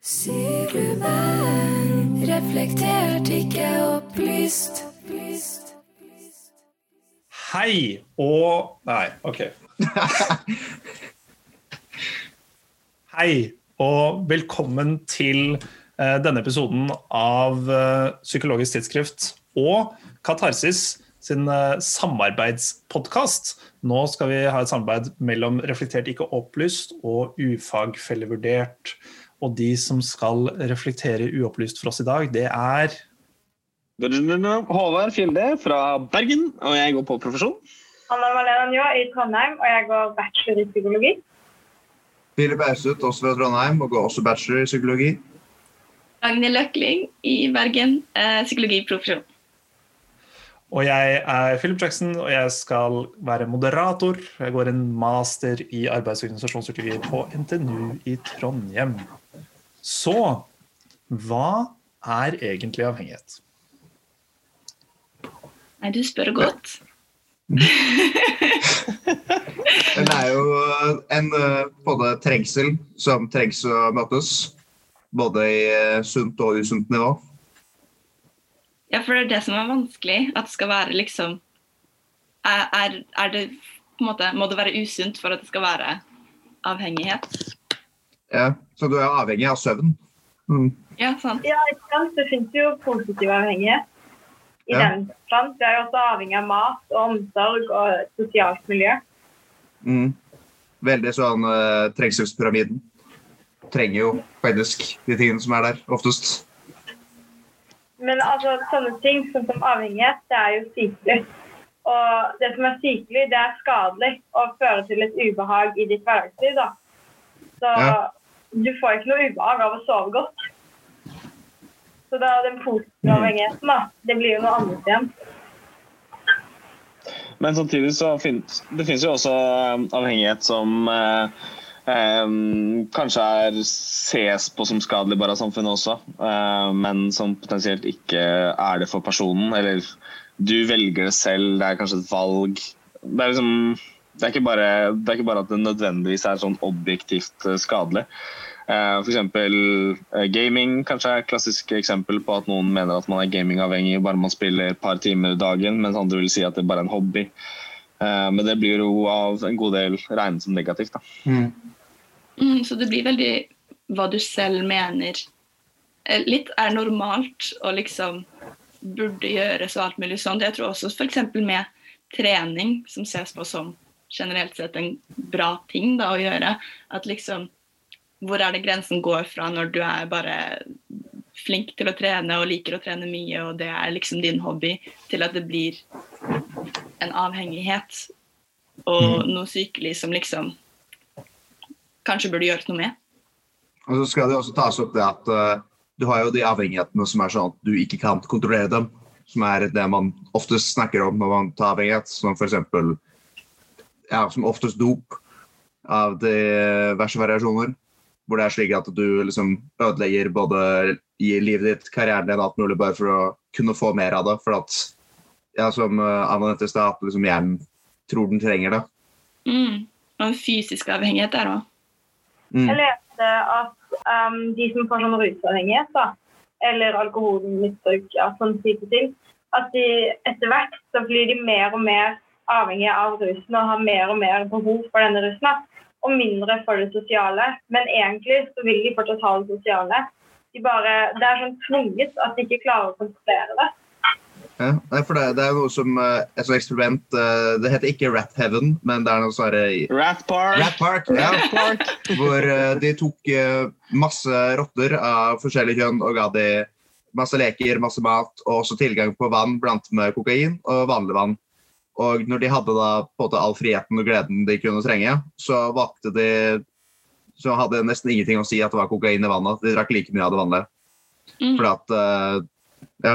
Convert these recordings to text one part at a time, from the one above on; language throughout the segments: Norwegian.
Silumen reflektert, ikke opplyst. Hei og Nei, OK. Hei og velkommen til eh, denne episoden av eh, Psykologisk tidsskrift og Katarsis sin uh, samarbeidspodkast. Nå skal vi ha et samarbeid mellom Reflektert ikke opplyst og Ufagfellevurdert. Og de som skal reflektere uopplyst for oss i dag, det er Håvard Fjelde fra Bergen, og jeg går på profesjon. Anna Malena Njå i Trondheim, og jeg går bachelor i psykologi. Philip Austut, også fra Trondheim, og går også bachelor i psykologi. Ragnhild Løkling i Bergen, eh, psykologiprofesjon. Og jeg er Philip Jackson, og jeg skal være moderator. Jeg går en master i arbeidsorganisasjonspsykologi på NTNU i Trondheim. Så hva er egentlig avhengighet? Nei, du spør godt. Den er jo en både trengsel som trengs å møtes. Både i eh, sunt og usunt nivå. Ja, for det er det som er vanskelig. At det skal være liksom er, er det på en måte Må det være usunt for at det skal være avhengighet? Ja, så du er avhengig av søvn. Mm. Ja, sant. Ja, ikke sant? Det finnes jo positiv avhengighet i Ja. den forstand. Vi er jo også avhengig av mat og omsorg og sosialt miljø. Mm. Veldig sånn uh, trengselspyramiden. Trenger jo faktisk de tingene som er der, oftest. Men altså, sånne ting som, som avhengighet, det er jo sykelig. Og det som er sykelig, det er skadelig og fører til et ubehag i ditt hverdagsliv. da. Så Ja. Du får ikke noe ubehag av å sove godt. Så da den positive avhengigheten, da, det blir jo noe annet igjen. Men samtidig så finnes det finnes jo også um, avhengighet som eh, eh, kanskje er ses på som skadelig bare av samfunnet også, eh, men som potensielt ikke er det for personen. Eller du velger det selv, det er kanskje et valg. Det er liksom det er, ikke bare, det er ikke bare at det nødvendigvis er sånn objektivt eh, skadelig. Eh, For eksempel eh, gaming kanskje er et klassisk eksempel på at noen mener at man er gamingavhengig bare man spiller et par timer dagen, mens andre vil si at det bare er en hobby. Eh, Men det blir jo av en god del regnet som negativt. Da. Mm, så det blir veldig hva du selv mener litt er normalt og liksom burde gjøres og alt mulig sånt. Jeg tror også f.eks. med trening, som ses på som generelt sett en bra ting da, å gjøre. At liksom Hvor er det grensen går fra når du er bare flink til å trene og liker å trene mye, og det er liksom din hobby, til at det blir en avhengighet og noe sykelig som liksom kanskje burde gjøres noe med. Og så skal det også tas opp det at uh, du har jo de avhengighetene som er sånn at du ikke kan kontrollere dem. Som er det man oftest snakker om når man tar avhengighet, som f.eks. Ja, som oftest dop av diverse variasjoner. Hvor det er slik at du liksom ødelegger både i livet ditt, karrieren din, alt mulig bare for å kunne få mer av det. For at, ja, som Anna nevnte i stad, at liksom hjernen tror den trenger det. Mm. Og fysisk avhengighet der òg. Mm. Jeg leste at um, de som får sånn rusavhengighet, da, eller alkoholmisbruk, ja, sånn type ting, at de etter hvert så blir de mer og mer avhengige av rusen og har mer og mer behov for denne rusen. Og mindre for det sosiale. Men egentlig så vil de fortsatt ha det sosiale. De bare, det er sånn tvunget at de ikke klarer å konsentrere det. Ja, for det, det er noe som eh, et sånt eksperiment eh, Det heter ikke Rat Heaven, men det er noe sånn herre- Rat Park! Rat Park, ja. hvor eh, de tok masse rotter av forskjellig kjønn og ga de masse leker, masse mat og også tilgang på vann blant med kokain og vanlig vann. Og når de hadde da på en måte all friheten og gleden de kunne trenge, så valgte de Så hadde nesten ingenting å si at det var kokain i vannet. De drakk like mye av det vanlige. Mm. Fordi at uh, Ja.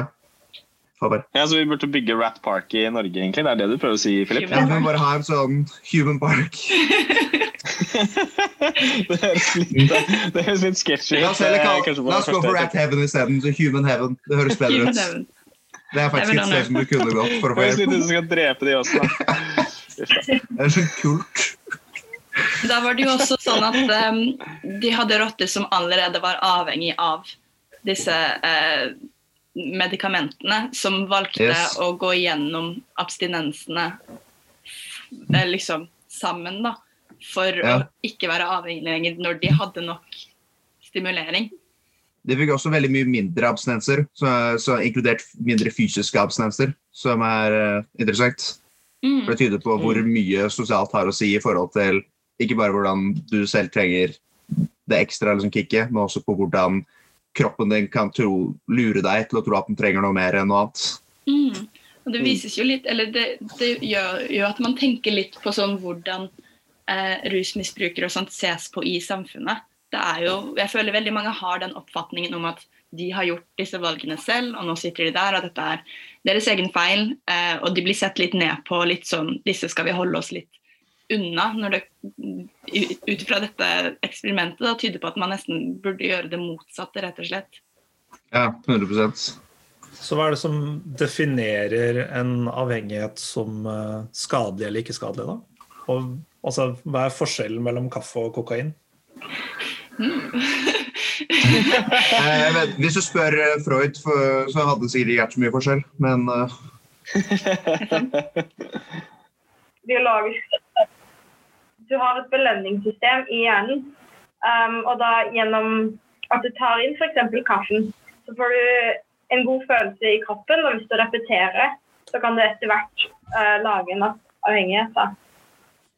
Ja, så Vi burde bygge Rat Park i Norge, egentlig. Det er det du prøver å si, Philip? Ja, vi bare ha en sånn human park. det høres litt, det høres litt sketchy på la oss gå for Rat Heaven isteden. så Human Heaven. Det høres bedre ut. Det er faktisk et sted som du kunne gått for å få hjelp. som skal drepe de også. da. Det er så kult. Da var det jo også sånn at um, de hadde rotter som allerede var avhengig av disse uh, medikamentene, som valgte Yes. å gå gjennom abstinensene uh, liksom sammen, da. For Ja. å ikke være avhengig lenger når de hadde nok stimulering. De fikk også veldig mye mindre abstinenser, så, så inkludert mindre fysiske abstinenser, som er uh, interessant. Mm. For Det tyder på hvor mye sosialt har å si i forhold til ikke bare hvordan du selv trenger det ekstra liksom, kicket, men også på hvordan kroppen din kan tro, lure deg til å tro at den trenger noe mer enn noe annet. Mm. Og det vises jo litt, eller det, det gjør jo at man tenker litt på sånn hvordan eh, rusmisbrukere og sånt ses på i samfunnet. Det er jo, jeg føler veldig mange har den oppfatningen om at de har gjort disse valgene selv, og nå sitter de der, og dette er deres egen feil. Eh, og de blir sett litt ned på, litt sånn Disse skal vi holde oss litt unna. når det Ut fra dette eksperimentet da, tyder på at man nesten burde gjøre det motsatte, rett og slett. Ja, 100 Så hva er det som definerer en avhengighet som eh, skadelig eller ikke skadelig, da? Og altså, hva er forskjellen mellom kaffe og kokain? Eh, men hvis du spør eh, Freud, for, så hadde det sikkert ikke vært så mye forskjell. Men uh... biologisk Du har et belønningssystem i hjernen. Um, og da gjennom at du tar inn f.eks. kaffen, så får du en god følelse i kroppen. Og hvis du repeterer, så kan du etter hvert uh, lage en avhengighet. Da.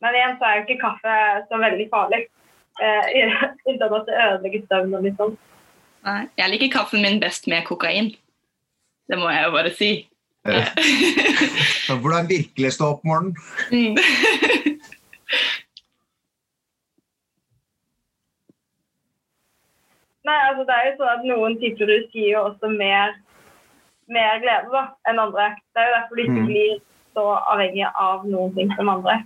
Men igjen så er jo ikke kaffe så veldig farlig. Uh, Unntatt at det ødelegger søvnen min sånn. Nei, jeg liker kaffen min best med kokain. Det må jeg jo bare si. eh, hvordan virkelig stå opp om morgenen? Mm. Nei, altså det er jo sånn at Noen typer rus gir jo også mer, mer glede da, enn andre. Det er jo derfor du ikke Mm. blir så avhengig av noen ting som andre.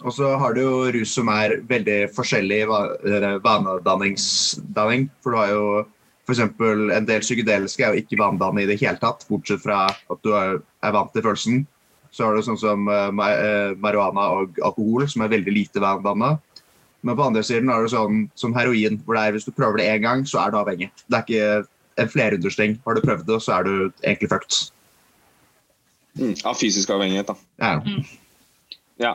Og så har du jo rus som er veldig forskjellig i vanedanning. For du har jo f.eks. en del psykedeliske er jo ikke vanedannende i det hele tatt, bortsett fra at du er, vant til følelsen. Så har du sånn som eh, eh, marihuana og alkohol, som er veldig lite vanedannende. Men på andre siden har du sånn som heroin, hvor det er hvis du prøver det én gang, så er du avhengig. Det er ikke en flerhundresting. Har du prøvd det, så er du egentlig fucked. Mm, av fysisk avhengighet, da. Ja. Ja.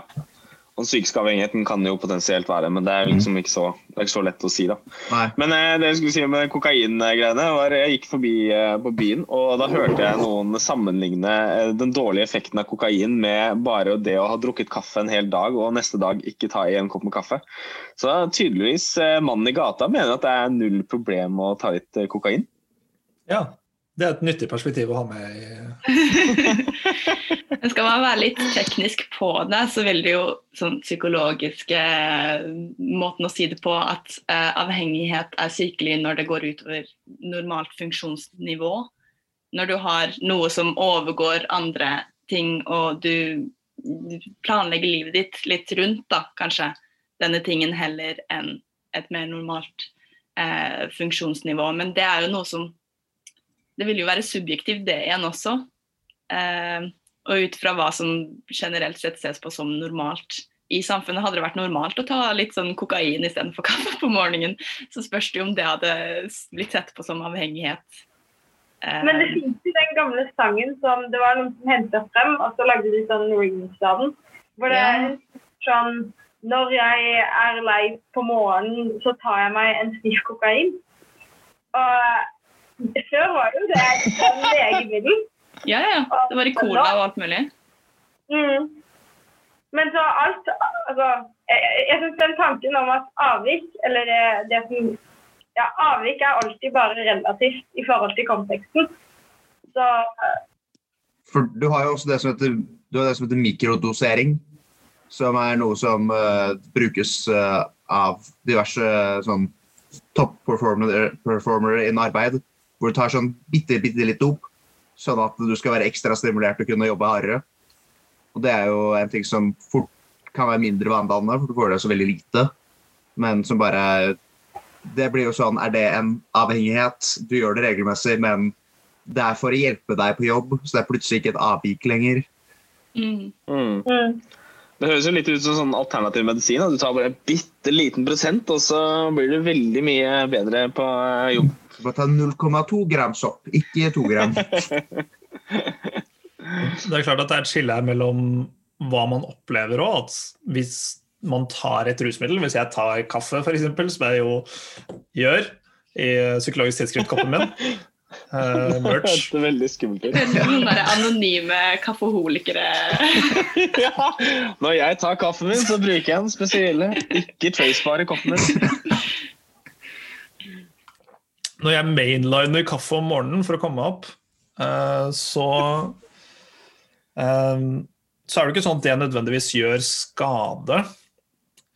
Den psykiske avhengigheten kan jo potensielt være, men det er liksom ikke så, ikke så lett å si. da. Nei. Men eh, det jeg skulle si med kokaingreiene var Jeg gikk forbi eh, på byen, og da hørte jeg noen sammenligne eh, den dårlige effekten av kokain med bare det å ha drukket kaffe en hel dag og neste dag ikke ta i en kopp med kaffe. Så tydeligvis eh, mannen i gata mener at det er null problem å ta litt eh, kokain. Ja, det er et nyttig perspektiv å ha med skal man være litt teknisk på det, så vil det jo sånn psykologiske måten å si det på at eh, avhengighet er sykelig når det går utover normalt funksjonsnivå. Når du har noe som overgår andre ting, og du planlegger livet ditt litt rundt da, kanskje denne tingen heller enn et mer normalt eh, funksjonsnivå. Men det er jo noe som Det vil jo være subjektivt, det igjen også. Eh, og ut fra hva som generelt sett ses på som normalt. I samfunnet hadde det vært normalt å ta litt sånn kokain istedenfor kaffe på morgenen. Så spørs det jo om det hadde blitt sett på som avhengighet. Eh, Men det finnes jo den gamle sangen som det var noen som hentet frem, og så lagde de sånn remix av den. Hvor det er sånn Når jeg er lei på morgenen, så tar jeg meg en sniff kokain. Og før var det jo det et legemiddel. ja, ja. Det var i cola og alt mulig. Mm. Men så alt Altså, jeg, jeg syns den tanken om at avvik, eller det, det som Ja, avvik er alltid bare relativt i forhold til konteksten. Så For du har jo også det som heter, du har det som heter mikrodosering, som er noe som uh, brukes uh, av diverse uh, sånn top performere performer innen arbeid, hvor du tar sånn bitte, bitte litt opp, sånn at du skal være ekstra stimulert til å kunne jobbe hardere. Og det er jo en ting som fort kan være mindre vanedannende, for du får det så veldig lite, men som bare Det blir jo sånn, er det en avhengighet? Du gjør det regelmessig, men det er for å hjelpe deg på jobb, så det er plutselig ikke et avvik lenger. Mm. Mm. Det høres jo litt ut som sånn alternativ medisin. Du tar bare en bitte liten prosent, og så blir du veldig mye bedre på eh, jobb. Du bare ta 0,2 gram sopp, ikke 2 gram. Det er klart at det er et skille her mellom hva man opplever òg. Hvis man tar et rusmiddel, hvis jeg tar kaffe f.eks., som jeg jo gjør i Psykologisk tidsskrift-koppen min, eh, merch Det veldig skummelt. ut. Noen der anonyme kaffeholikere. ja. Når jeg tar kaffen min, så bruker jeg den spesielle, ikke tracebare koppen min. Når jeg mainliner kaffe om morgenen for å komme opp, uh, så um, Så er det ikke sånn at det nødvendigvis gjør skade.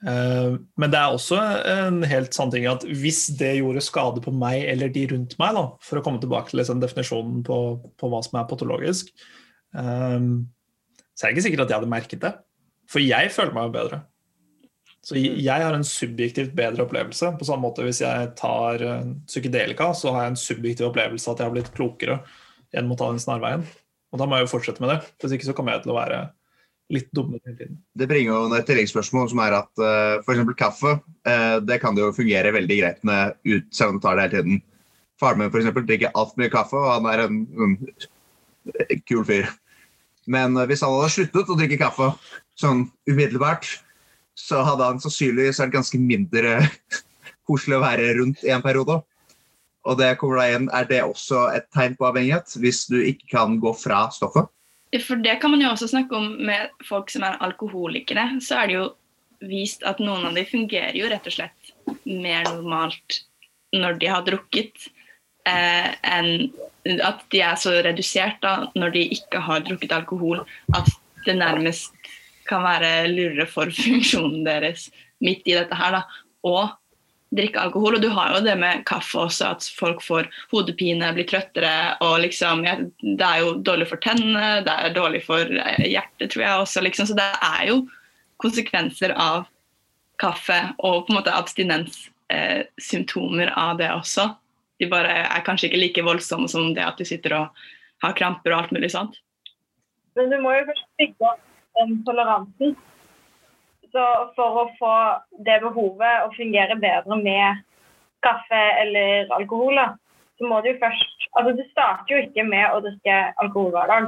Eh, Men det er også en helt sann ting at hvis det gjorde skade på meg eller de rundt meg, da, for å komme tilbake til liksom definisjonen på, på hva som er patologisk, eh, så er det ikke sikkert at jeg hadde merket det. For jeg føler meg jo bedre. Så jeg har en subjektivt bedre opplevelse. På samme måte hvis jeg tar eh, psykedelika, så har jeg en subjektiv opplevelse at jeg har blitt klokere gjennom å ta den snarveien. Og da må jeg jo fortsette med det. Hvis ikke så kommer jeg til å være litt dummere hele tiden. Det bringer jo et tilleggsspørsmål som er at uh, f.eks. kaffe uh, det kan det jo fungere veldig greit med ut, selv om du tar det hele tiden. Faren min for eksempel, drikker altfor mye kaffe, og han er en, en kul fyr. Men uh, hvis han hadde sluttet å drikke kaffe sånn umiddelbart, så hadde han sannsynligvis vært ganske mindre koselig å være rundt i en periode. Og det kommer da igjen, Er det også et tegn på avhengighet, hvis du ikke kan gå fra stoffet? For det kan man jo også snakke om med folk som er alkoholikere. Så er det jo vist at noen av de fungerer jo rett og slett mer normalt når de har drukket, eh, enn at de er så redusert da, når de ikke har drukket alkohol, at det nærmest kan være lurere for funksjonen deres midt i dette her. da, og drikke alkohol. Og du har jo det med kaffe også, at folk får hodepine, blir trøttere. og liksom, ja, Det er jo dårlig for tennene, det er dårlig for eh, hjertet, tror jeg også. liksom, Så det er jo konsekvenser av kaffe og på en måte abstinenssymptomer eh, av det også. De bare er kanskje ikke like voldsomme som det at du sitter og har kramper og alt mulig sånt. Men du må jo først bygge opp den toleransen. Så for å få det behovet å fungere bedre med kaffe eller alkohol, da, så må du jo først Altså, du starter jo ikke med å drikke alkohol hver dag.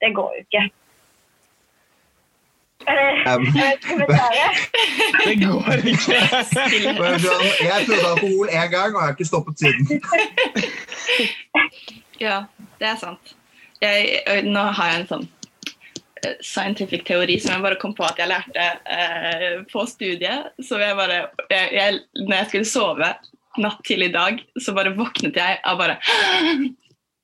Det går jo ikke. Um, det. Det går ikke. Sånn, Jeg prøvde alkohol én gang, og jeg har ikke stoppet siden. Ja, det er sant. Jeg, nå har jeg en sånn scientific teori som jeg bare kom på at jeg lærte eh, på studiet. Så jeg bare, jeg, jeg, når jeg skulle sove natt til i dag, så bare våknet jeg av bare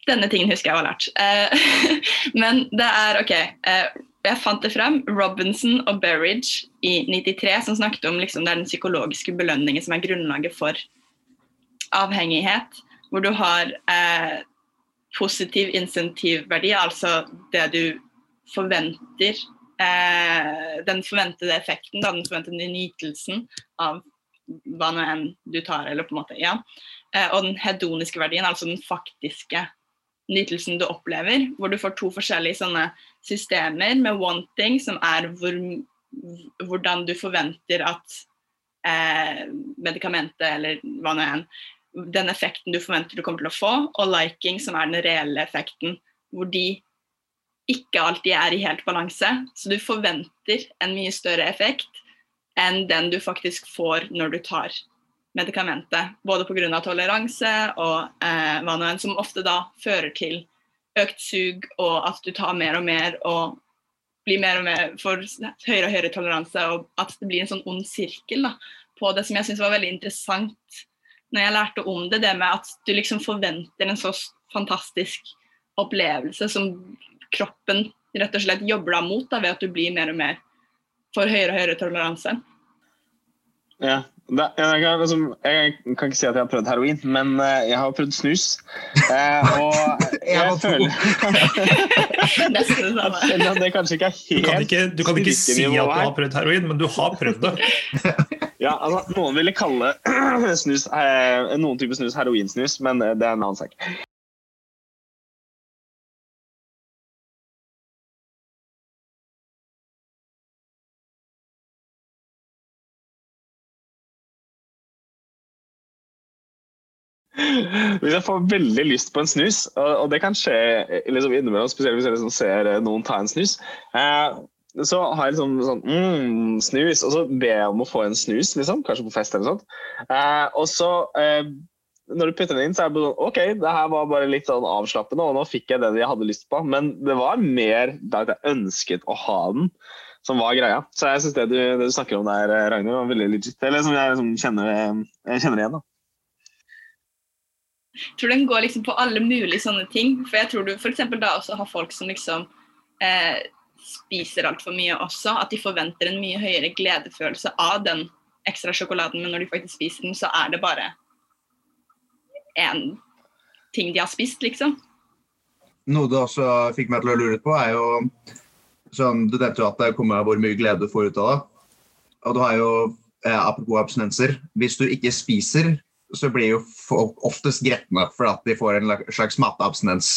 Denne tingen husker jeg var lært. Eh, men det er OK. Eh, jeg fant det frem. Robinson og Berridge i 93 som snakket om liksom, det er den psykologiske belønningen som er grunnlaget for avhengighet. Hvor du har eh, positiv insentivverdi, altså det du forventer eh, Den forventede effekten, da, den forventede nytelsen av hva nå enn du tar, eller på en måte, ja. Eh, og den hedoniske verdien, altså den faktiske nytelsen du opplever, hvor du får to forskjellige sånne systemer med wanting, som er hvor, hvordan du forventer at eh, medikamentet eller hva nå enn den effekten du forventer du kommer til å få, og liking, som er den reelle effekten, hvor de ikke alltid er i helt balanse. Så du forventer en mye større effekt enn den du faktisk får når du tar medikamentet. Både pga. toleranse og eh, hva nå enn, som ofte da fører til økt sug, og at du tar mer og mer og blir mer og mer for høyere og høyere toleranse, og at det blir en sånn ond sirkel da, på det som jeg syns var veldig interessant når jeg lærte om det, det med at du liksom forventer en så fantastisk opplevelse som kroppen rett og slett jobber deg mot da, ved at du blir mer og mer for høyere og høyere toleranse. Ja. Det, jeg, kan, liksom, jeg kan ikke si at jeg har prøvd heroin, men uh, jeg har prøvd snus. Uh, og Jeg jeg føler Nesten det samme. det kanskje ikke er Du kan helt ikke, du kan ikke si at du har prøvd heroin, men du har prøvd det. Ja, altså, noen ville kalle snus, uh, noen type snus heroinsnus, men det er en annen sak. Hvis jeg får veldig lyst på en snus, og, det kan skje liksom innimellom, spesielt hvis jeg liksom ser noen ta en snus, eh, så har jeg liksom sånn mm, snus, og så ber jeg om å få en snus, liksom, kanskje på fest eller noe sånt. Eh, og så, eh, når du putter den inn, så er det sånn OK, det her var bare litt sånn avslappende, og nå fikk jeg den jeg hadde lyst på. Men det var mer da jeg ønsket å ha den, som var greia. Så jeg syns det, det, du snakker om der, Ragnhild, var veldig legit. Eller som jeg som kjenner, jeg kjenner igjen, da. Tror den går liksom på alle mulige sånne ting. For jeg tror du f.eks. da også har folk som liksom eh, spiser altfor mye også. At de forventer en mye høyere gledefølelse av den ekstra sjokoladen, men når de faktisk spiser den, så er det bare én ting de har spist, liksom. Noe det også fikk meg til å lure på, er jo sånn, Du nevnte jo at det kommer hvor mye glede du får ut av det. Og du har jo, eh, apropos abstinenser, hvis du ikke spiser så blir jo folk oftest gretne for at de får en slags matabsinens.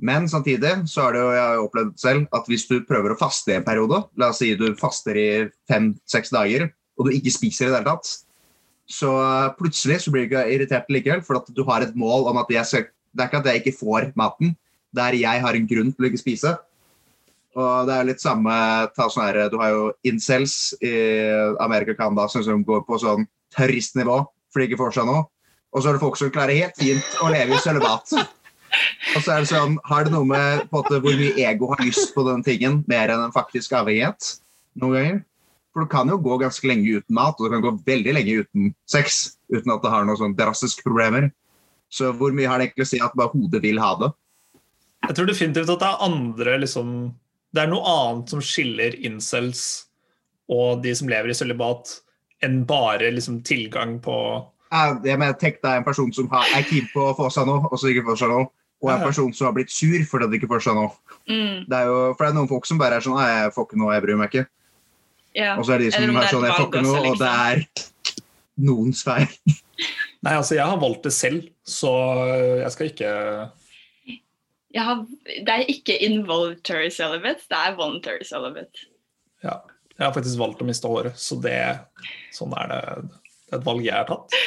Men samtidig så har det jo, jeg har opplevd selv at hvis du prøver å faste i en periode, la oss si du faster i fem-seks dager, og du ikke spiser i det hele tatt, så plutselig så blir du ikke irritert likevel, for at du har et mål om at jeg skal, det er ikke at jeg ikke får maten, det er jeg har en grunn til å ikke spise. Og det er litt samme sånn her, Du har jo incels i Amerika og Canada som går på sånn terroristnivå fordi det ikke får seg noe. Og så er det folk som klarer helt fint å leve i sølibat. Og så er det sånn, Har det noe med måte, hvor mye ego har lyst på den tingen, mer enn en faktisk avhengighet? Noen ganger. For du kan jo gå ganske lenge uten mat, og du kan gå veldig lenge uten sex uten at det har noen sånn drastiske problemer. Så hvor mye har det egentlig å si at bare hodet vil ha det? Jeg tror definitivt at det er andre liksom, Det er noe annet som skiller incels og de som lever i sølibat, enn bare liksom, tilgang på jeg mener, Tenk deg en person som har, er keen på å få seg noe, og så ikke får seg noe. Og en person som har blitt sur fordi de ikke får seg noe. Mm. Det er jo, for det er noen folk som bare er sånn Jeg får ikke noe, jeg bryr meg ikke. Ja. Og så er det de som Eller er det er sånn Jeg får ikke noe, og det er noens feil. Nei, altså jeg har valgt det selv, så jeg skal ikke Jeg har, det er ikke involuntary celibate, det er voluntary celibate. Ja. Jeg har faktisk valgt å miste håret, så det sånn er det. Det er et valg jeg har tatt.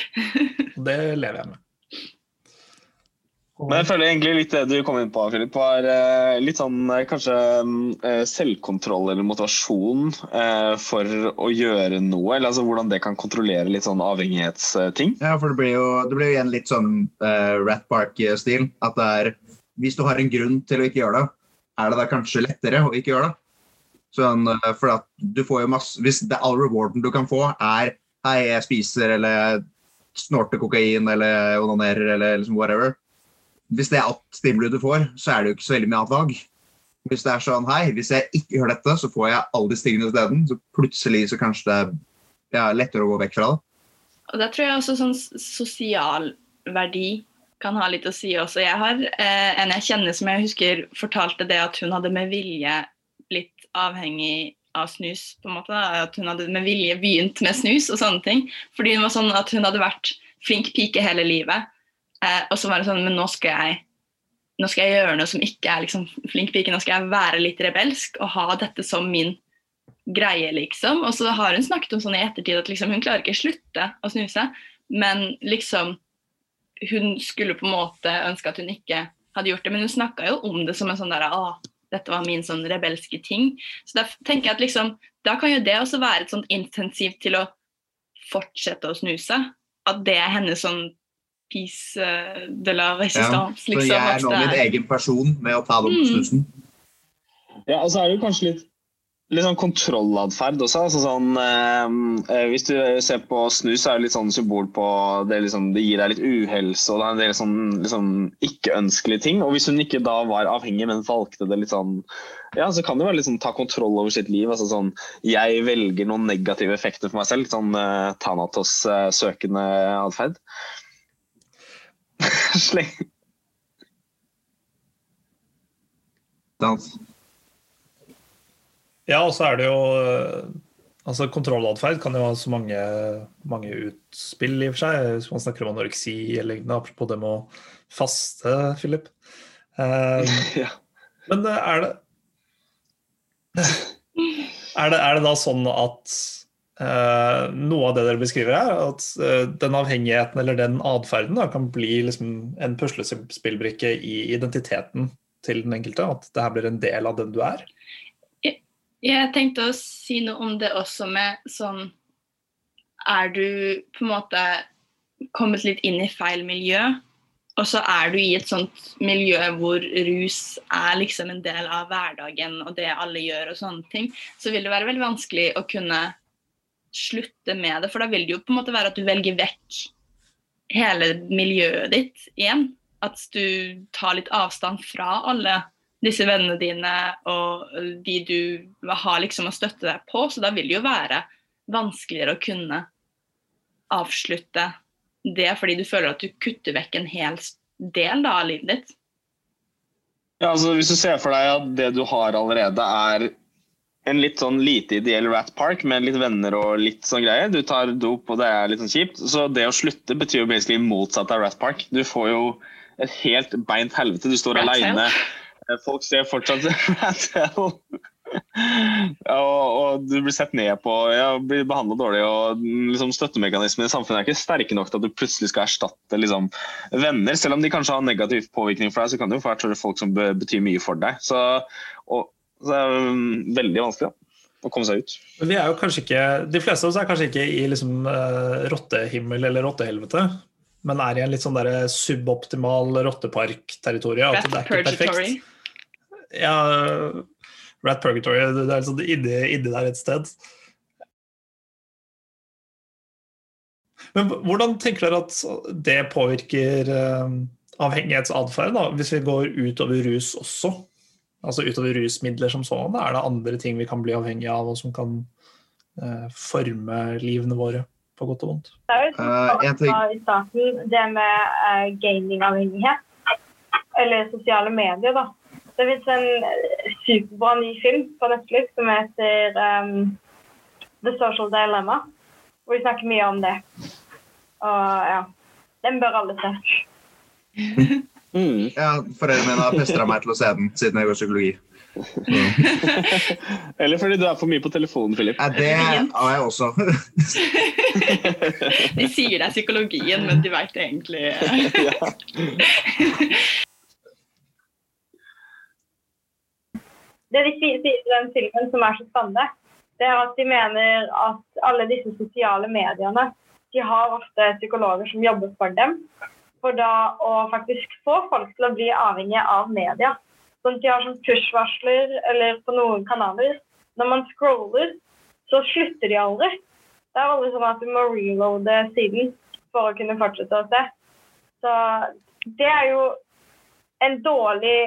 Og det lever jeg med. Men jeg føler egentlig litt det du kom inn på, Philip, var eh, litt sånn eh, kanskje eh, selvkontroll eller motivasjon for å gjøre noe. Eller altså hvordan det kan kontrollere litt sånn avhengighetsting. Ja, for det blir jo, det blir jo igjen litt sånn uh, Rat Park-stil. At det er Hvis du har en grunn til å ikke gjøre det, er det da kanskje lettere å ikke gjøre det. Sånn, uh, for at du får jo masse Hvis det all rewarden du kan få, er Hei, jeg spiser eller snorter kokain eller onanerer eller liksom whatever. Hvis det er alt stimuli du får, så er det jo ikke så veldig mye annet valg. Hvis det er sånn hei, hvis jeg ikke gjør dette, så får jeg alle disse tingene isteden, så plutselig så kanskje det er ja, lettere å gå vekk fra det. Og da tror jeg også sånn sosial verdi kan ha litt å si også. Jeg har eh, en jeg kjenner som jeg husker fortalte det at hun hadde med vilje avhengig av snus. på en måte. At hun hadde med vilje begynt med snus og sånne ting. Fordi hun var sånn at hun hadde vært flink pike hele livet. Eh, og så var det sånn Men nå skal jeg nå skal jeg gjøre noe som ikke er liksom flink pike. Nå skal jeg være litt rebelsk og ha dette som min greie, liksom. Og så har hun snakket om sånn i ettertid at liksom, hun klarer ikke slutte å snuse, men liksom Hun skulle på en måte ønske at hun ikke hadde gjort det, men hun snakka jo om det som en sånn der Å, dette var min sånn rebelske ting. Så da tenker jeg at liksom Da kan jo det også være et sånt intensiv til å fortsette å snuse. At det er hennes sånn piece de la resistance. så liksom, jeg er nå min egen person med å ta den Mm. snusen. Ja, og så er det jo kanskje litt, litt sånn kontrollatferd også. Altså sånn, eh, eh, hvis du ser på snus, er det litt sånn symbol på det, liksom, det gir deg litt uhelse og det er en del sånn liksom, ikke-ønskelige ting. Og hvis hun ikke da var avhengig, men valgte det litt sånn ja, så kan det være litt sånn ta kontroll over sitt liv. altså sånn, Jeg velger noen negative effekter for meg selv. Litt sånn uh, Thanatos-søkende atferd. Sleng. Sant? Ja, og så er det jo eh, altså Kontrollatferd kan jo ha så mange, mange utspill, i og for seg. Hvis man snakker om anoreksi eller lignende, apropos det med å faste, Philip. Um, Ja. men eh, er det, er det Er det da sånn at uh, noe av det dere beskriver her, at uh, den avhengigheten eller den atferden kan bli liksom en puslespillbrikke i identiteten til den enkelte? At det her blir en del av den du er? Jeg tenkte å si noe om det også med sånn Er du på en måte kommet litt inn i feil miljø, og så er du i et sånt miljø hvor rus er liksom en del av hverdagen og det alle gjør og sånne ting, så vil det være veldig vanskelig å kunne slutte med det. For da vil det jo på en måte være at du velger vekk hele miljøet ditt igjen. At du tar litt avstand fra alle disse vennene dine og de du har liksom å støtte deg på. Så da vil det jo være vanskeligere å kunne avslutte det fordi du føler at du kutter vekk en hel del da, av livet ditt. Ja, altså Hvis du ser for deg at det du har allerede er en litt sånn lite ideell rat park med litt venner og litt sånn greier. Du tar dop, og det er litt sånn kjipt. Så det å slutte betyr jo basically motsatt av rat park. Du får jo et helt beint helvete. Du står aleine. Folk ser fortsatt rat. Ja, og, og du blir sett ned på, ja, blir behandla dårlig. og liksom, Støttemekanismene i samfunnet er ikke sterke nok til at du plutselig skal erstatte liksom, venner. Selv om de kanskje har negativ påvirkning for deg, så kan det jo være folk som be betyr mye for deg. Så, og, så det er um, veldig vanskelig da, å komme seg ut. Men Vi er jo kanskje ikke, De fleste av oss er kanskje ikke i liksom, uh, rottehimmel eller rottehelvete, men er i en litt sånn der suboptimal rotteparkterritorium. at det er ikke perfekt. Ja, Rat Purgatory, det er sånn inni, inni der et sted. Men hvordan tenker dere at det påvirker uh, avhengighetsatferd, hvis vi går utover rus også? Altså utover rusmidler som sånn, er det andre ting vi kan bli avhengig av, og som kan eh, forme livene våre på godt og vondt? Det er jo sånn i starten, det med uh, gamingavhengighet. Eller sosiale medier, da. Det fins en eh, superbra ny film på Netflix som heter um, The Social Dilemma. Hvor vi snakker mye om det. Og ja, den bør alle se. Mm. Ja, Foreldrene mine har pestra meg til å se den siden jeg går psykologi. Eller fordi du er for mye på telefonen, Philip. Ja, det har jeg også. De sier det er psykologien, men de veit egentlig Det de sier i den filmen som er så spennende, det er at de mener at alle disse sosiale mediene de har ofte psykologer som jobber for dem. For da å faktisk få folk til å bli avhengige av media. Sånn at de har sånn push-varsler eller på noen kanaler. Når man scroller, så slutter de aldri. Det er aldri sånn at du må reloade siden for å kunne fortsette å se. Så det er jo en dårlig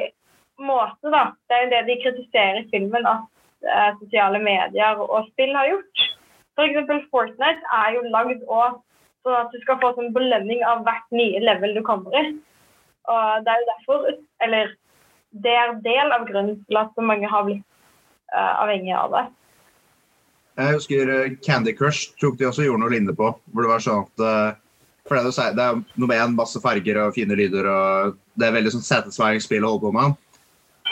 måte, da. Det er jo det de kritiserer i filmen, at eh, sosiale medier og spill har gjort. F.eks. Fortnite er jo lagd og sånn at du skal få sånn belønning av hvert nye level du kommer i. Og det er jo derfor, eller det er del av grunnen til at så mange har blitt eh, avhengige av det. Jeg husker eh, Candy Crush tok de også gjorde noe lignende på. Hvor det var sånn at eh, for det, er noe med en masse farger og fine lyder, og det er veldig sånn satisfying å holde på med.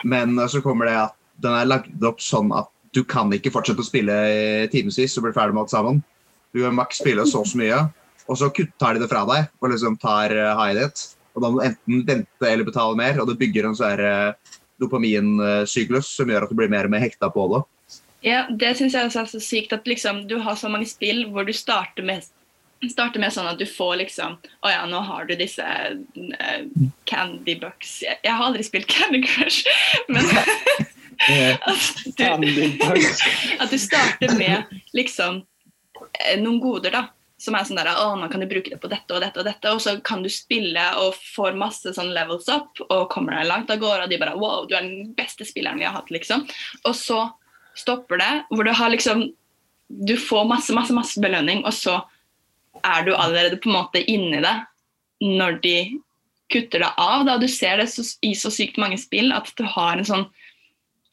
Men eh, så kommer det at den er lagd opp sånn at du kan ikke fortsette å spille i timevis og bli ferdig med alt sammen. Du kan maks spille så og så mye, og så tar de det fra deg og liksom tar uh, high ditt. Og da må du enten vente eller betale mer, og det bygger en sånn uh, dopaminsyklus som gjør at du blir mer og mer hekta på det. Ja, det syns jeg også er så sykt at liksom, du har så mange spill hvor du starter med starter med sånn at du får liksom Å ja, nå har du disse uh, Candy Bucks. Jeg, jeg har aldri spilt Candy Crush, men at, du, at du starter med liksom eh, noen goder, da. Som er sånn der, å, nå kan du bruke det på dette og dette, og dette, og så kan du spille og får masse sånn levels up og kommer deg langt av gårde, og de bare Wow, du er den beste spilleren vi har hatt, liksom. Og så stopper det, hvor du har liksom Du får masse, masse, masse belønning, og så er du allerede på en måte inni det når de kutter deg av. Da. Du ser det i så sykt mange spill at du har en sånn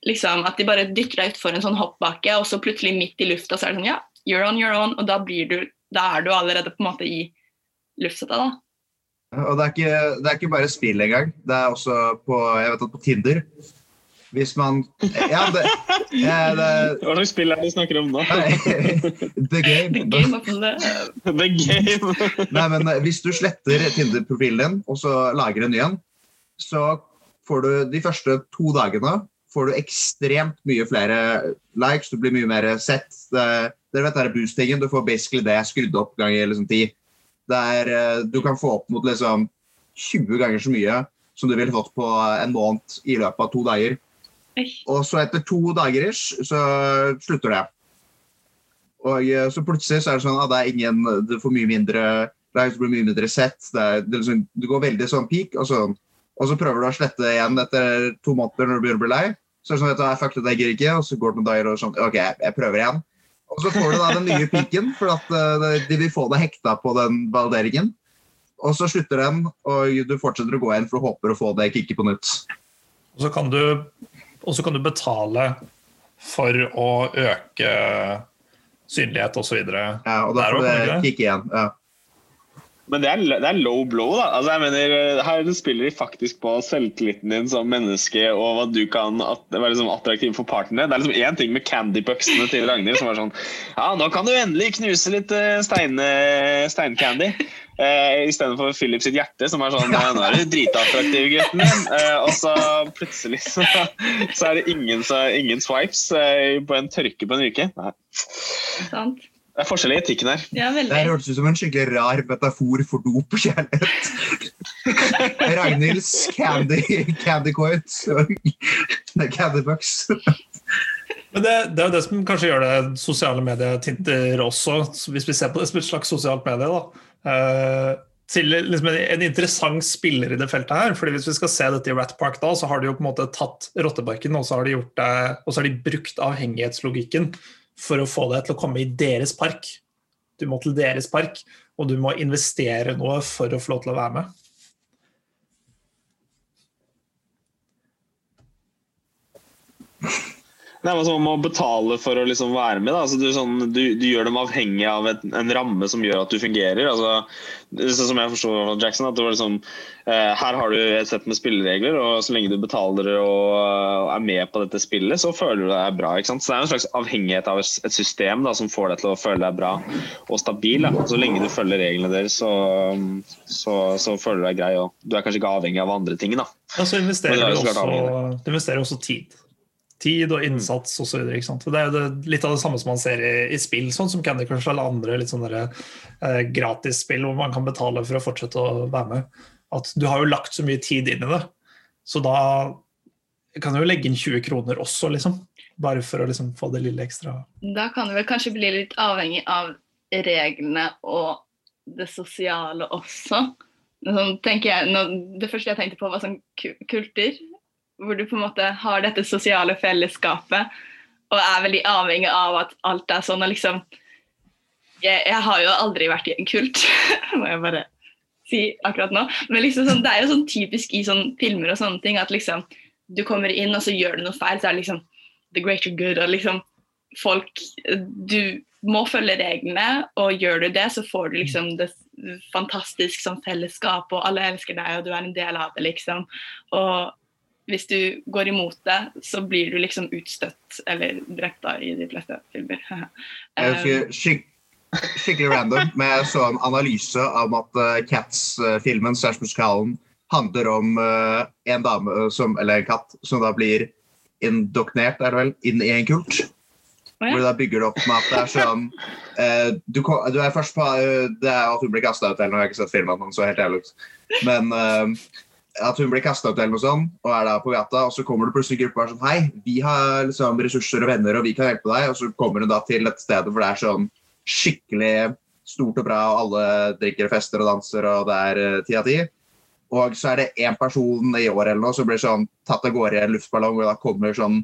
liksom, At de bare dytter deg utfor en sånn hoppbakke, og så plutselig midt i lufta så er det sånn Ja, you're on your own, og da, du, da er du allerede på en måte i luftsetet da. Og det er, ikke, det er ikke bare spill engang. Det er også på, jeg vet at på Tinder Hvis man Ja, det, ja, det Hva slags spill er det du snakker om nå? The game. The game. The Game. Nei, men eh, Hvis du sletter Tinder-profilen din og så lager en ny en, så får du de første to dagene får du ekstremt mye flere likes, du blir mye mer sett. Dere vet det er boostingen, du får basically det skrudd opp ganger liksom ti. Der er, eh, du kan få opp mot liksom 20 ganger så mye som du ville fått på en måned i løpet av to dager. Og så etter to dager ish, så slutter det. Og eh, så plutselig så er det sånn at det er ingen Du får mye mindre det du blir mye mindre sett. Det, er, det, er liksom, du går veldig sånn peak, og så, og så prøver du å slette det igjen etter to måneder når du begynner å bli lei. Så er det sånn at du, fuck det, jeg gidder ikke, og så går det noen dager og sånn OK, jeg prøver igjen. Og så får du da den nye peaken, for at uh, de vil få deg hekta på den valideringen. Og så slutter den, og du fortsetter å gå igjen for du håper å få det kicket på nytt. Og så kan du, og så kan du betale for å øke synlighet osv. Ja, og da får du det kick igjen. Ja. Men det er, det er low blow, da. Altså, jeg mener, Her spiller de faktisk på selvtilliten din som menneske og hva du kan at, være liksom attraktiv for partnere. Det er liksom én ting med candybucksene til Ragnhild som var sånn Ja, nå kan du endelig knuse litt eh, stein, steincandy. Eh, Istedenfor Philip sitt hjerte, som er sånn «Eh, Nå er du dritattraktiv, gutten min. Eh, og så plutselig så, så er det ingen, så, ingen swipes eh, på en tørke på en uke. Nei. Sant? Det er forskjell i etikken her. Ja, Det veldig. her hørtes ut som en skikkelig rar metafor for dop og kjærlighet. Ragnhilds candy, candy. Nei, candy bucks. Men det, det er jo det som kanskje gjør det sosiale mediet Tinter også, hvis vi ser på det som et slags sosialt medie. da. Eh, til liksom en, en interessant spiller i det feltet her. fordi Hvis vi skal se dette i Rat Park, da, så har de jo på en måte tatt rotteparken og så har de gjort det, og så har de brukt avhengighetslogikken for å få det til å komme i deres park. Du må til deres park, og du må investere noe for å få lov til å være med. Det er som Man må betale for å liksom være med. Da. Altså, du, sånn, du, du gjør dem avhengig av et, en ramme som gjør at du fungerer. Altså, det er sånn som jeg forstår fra Jackson, at det var liksom, eh, her har du et sett med spilleregler, og så lenge du betaler og og er med på dette spillet, så føler du deg bra. Så det er en slags avhengighet av et system da, som får deg til å føle deg bra og stabil. Da. Så lenge du følger reglene deres, så, så, så føler du deg grei. Og du er kanskje ikke avhengig av andre ting. Da. Ja, så investerer Men er du så også, du investerer også tid. Tid og innsats osv. Det er jo det, litt av det samme som man ser i, i spill, sånn som Candy Crush eller andre litt sånne eh, gratisspill hvor man kan betale for å fortsette å være med. At du har jo lagt så mye tid inn i det, så da kan du jo legge inn 20 kroner også, liksom. Bare for å liksom få det lille ekstra. Da kan du vel kanskje bli litt avhengig av reglene og det sosiale også. Sånn, jeg, nå, det første jeg tenkte på, var sånn ku- kulter. Hvor du på en måte har dette sosiale fellesskapet og er veldig avhengig av at alt er sånn. og liksom Jeg, jeg har jo aldri vært i en kult, må jeg bare si akkurat nå. Men liksom sånn, det er jo sånn typisk i sånn filmer og sånne ting at liksom du kommer inn og så gjør du noe feil, så er det liksom the greater good. og liksom folk Du må følge reglene, og gjør du det, så får du liksom det fantastisk som fellesskap, og alle elsker deg, og du er en del av det, liksom. Og hvis du går imot det, så blir du liksom utstøtt eller drept da, i de fleste filmer. um, skik skikkelig random, men jeg så en analyse om at uh, Cats-filmen slash musikalen handler om uh, en dame som, eller en katt som da blir indoktrinert, er det vel, inn i en kult. Oh, ja. Hvor da bygger det opp med at det er sånn uh, du, du er først på Det er at hun blir kasta ut eller noe, jeg har ikke sett filmen, den så helt jævlig ut. Men at hun blir kasta ut eller noe sånt, og er da på gata, og så kommer det plutselig en gruppe og er sånn Hei, vi har liksom ressurser og venner, og vi kan hjelpe deg. Og så kommer hun da til et sted hvor det er sånn skikkelig stort og bra, og alle drikker og fester og danser, og det er eh, ti av ti. Og så er det én person i år eller noe som blir sånn tatt av gårde i en luftballong, og da kommer sånn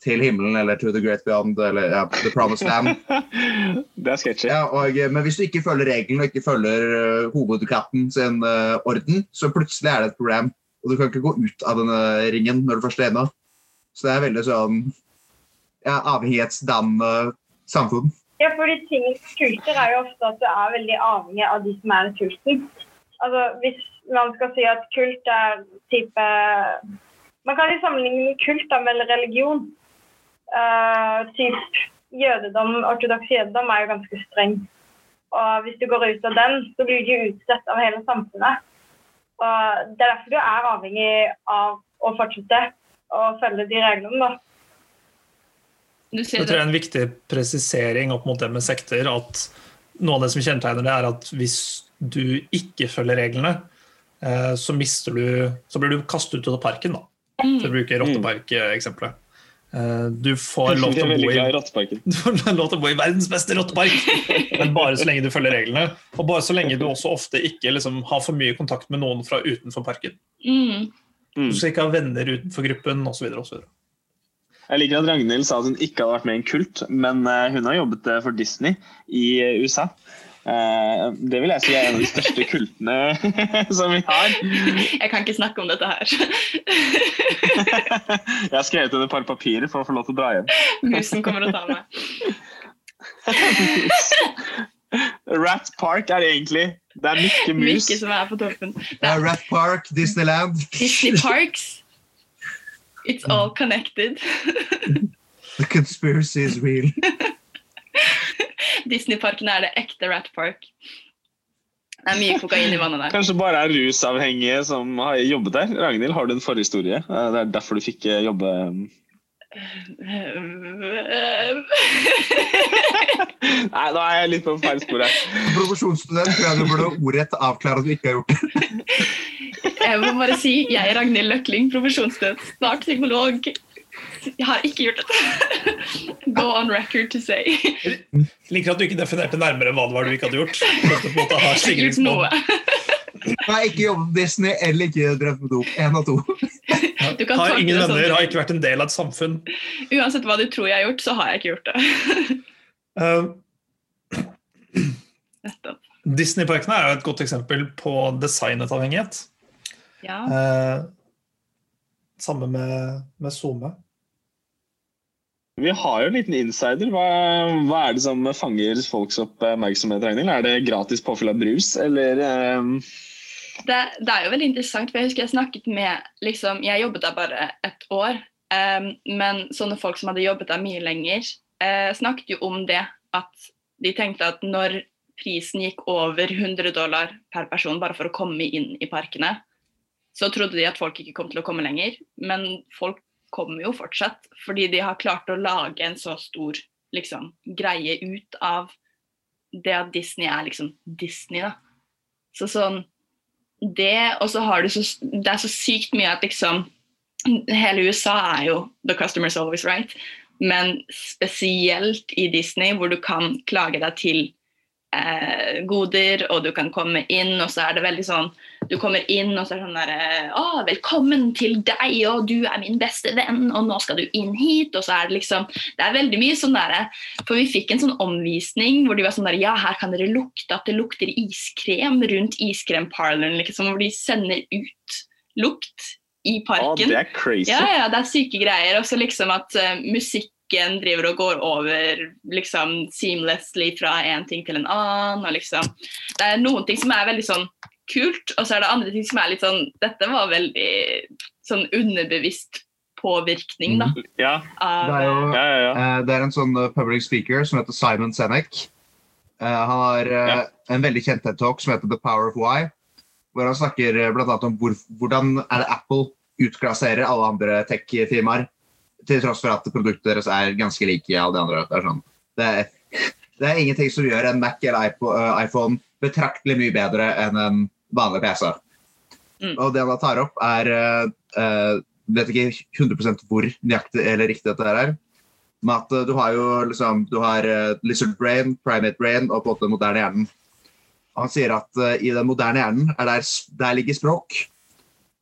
til himmelen eller to the great beyond eller ja, the promised land. Det er sketchy. Ja, og, eh, men hvis du ikke følger reglene og ikke følger uh, hovedkatten sin uh, orden, så plutselig er det et problem. Og du kan ikke gå ut av denne ringen når du først er inne. Så det er veldig sånn ja, avhengighetsdannende samfunn. Ja, fordi tingens kulter er jo ofte at du er veldig avhengig av de som er i kulten. Altså, hvis man skal si at kult er type Man kan jo sammenligne kult da, med religion. Uh, typ jødedom, ortodoks jødedom er jo ganske streng. Og hvis du går ut av den, så blir du utsatt av hele samfunnet. Og Det er derfor du er avhengig av å fortsette å følge de reglene. da. Du Jeg tror det er en viktig presisering opp mot det med sekter. at Noe av det som kjennetegner det, er at hvis du ikke følger reglene, eh, så mister du Så blir du kastet ut av parken, da. For å bruke rotteparkeksempelet. Eh, Du får lov til å bo i. Du får lov til å bo i verdens beste rottepark, men bare så lenge du følger reglene. Og bare så lenge du også ofte ikke liksom, har for mye kontakt med noen fra utenfor parken. Mm. Du skal ikke ha venner utenfor gruppen osv. osv. Jeg liker at Ragnhild sa at hun ikke hadde vært med i en kult, men eh, hun har jobbet eh, for Disney i USA. Eh, Det vil jeg si er en av de største kultene som vi har. Jeg kan ikke snakke om dette her. Jeg har skrevet under et par papirer for å få lov til å dra hjem. Musen kommer og tar meg. Rat Park er egentlig Det er Mikke Mus. Mikke som er på toppen. Det er Rat Park, Disneyland. Disney Parks. It's all connected. The conspiracy is real. Disneyparken er det ekte Rat Park. Det er mye kokain i vannet der. Kanskje bare er rusavhengige som har jobbet der. Ragnhild, har du en forhistorie? Eh, Det er derfor du fikk eh, jobbe Nei, nå er jeg litt på feil spor her. Provosjonsstudent tror jeg du burde ordrett avklare at du ikke har gjort det. Jeg må bare si jeg er Ragnhild Løkling, profesjonsstudent, snart psykolog. Jeg har ikke gjort dette. Go on record to say. Liker at du ikke definerte nærmere hva det var du ikke hadde gjort. For på en måte har Jeg har gjort noe. Nei, Jeg ikke jobbet med Disney eller ikke drevet med dop. En av to. Du Har ingen venner sånn. venner, har ikke vært en del av et samfunn. Uansett hva du tror jeg har gjort, så har jeg ikke gjort det. Uh. Disney-parkene er jo et godt eksempel på designet avhengighet. Ja. Uh, samme med, med SoMe. Vi har jo en liten insider. Hva, hva er det som fanger folks oppmerksomhet? Ragnhild? Er det gratis påfyll av brus, eller um... Det, det er jo veldig interessant, for jeg husker jeg snakket med liksom, Jeg jobbet der bare et år, Um, men sånne folk som hadde jobbet der mye lenger, uh, snakket jo om det at de tenkte at når prisen gikk over 100 dollar per person bare for å komme inn i parkene, så trodde de at folk ikke kom til å komme lenger, men folk kommer jo fortsatt, fordi de har klart å lage en så stor liksom, greie ut av det at Disney er liksom Disney, da. Så sånn det, og så har du så Det er så sykt mye at liksom Hele USA er jo the customer's always right, men spesielt i Disney, hvor du kan klage deg til eh, goder, og du kan komme inn, og så er det veldig sånn Du kommer inn, og så er det sånn derre Å, velkommen til deg, og du er min beste venn, og nå skal du inn hit, og så er det liksom Det er veldig mye sånn derre For vi fikk en sånn omvisning hvor de var sånn der Ja, her kan dere lukte at det lukter iskrem rundt iskremparloren, liksom, hvor de sender ut lukt i parken. det er crazy. Ja, ja, det er syke greier. Og så liksom at eh, musikken driver og går over liksom seamlessly fra en ting til en annen. og liksom Det er noen ting som er veldig sånn kult, og så er det andre ting som er litt sånn Dette var veldig sånn underbevisst påvirkning, da. Ja, Av, Det er jo ja, ja. ja. Eh, Det er en sånn eh, public speaker som heter Simon Senek. Eh, Han har Ja. en veldig kjent TED-talk som heter The Power of Why. Hvor han snakker bl.a. om hvor, hvordan er det Apple utklasserer alle andre tech-firmaer. Til tross for at produktet deres er ganske like alle de andre. Det er, sånn. det er, det er ingenting som gjør en Mac eller eh, iPhone betraktelig mye bedre enn en vanlig PC. Mm. Og det han tar opp, er eh, Vet ikke 100% hvor nøyaktig eller riktig dette er. Men at uh, du har jo liksom Du har uh, lizard brain, primate brain og på en måte den moderne hjernen. Og han sier at uh, i den moderne hjernen er der, der ligger språk.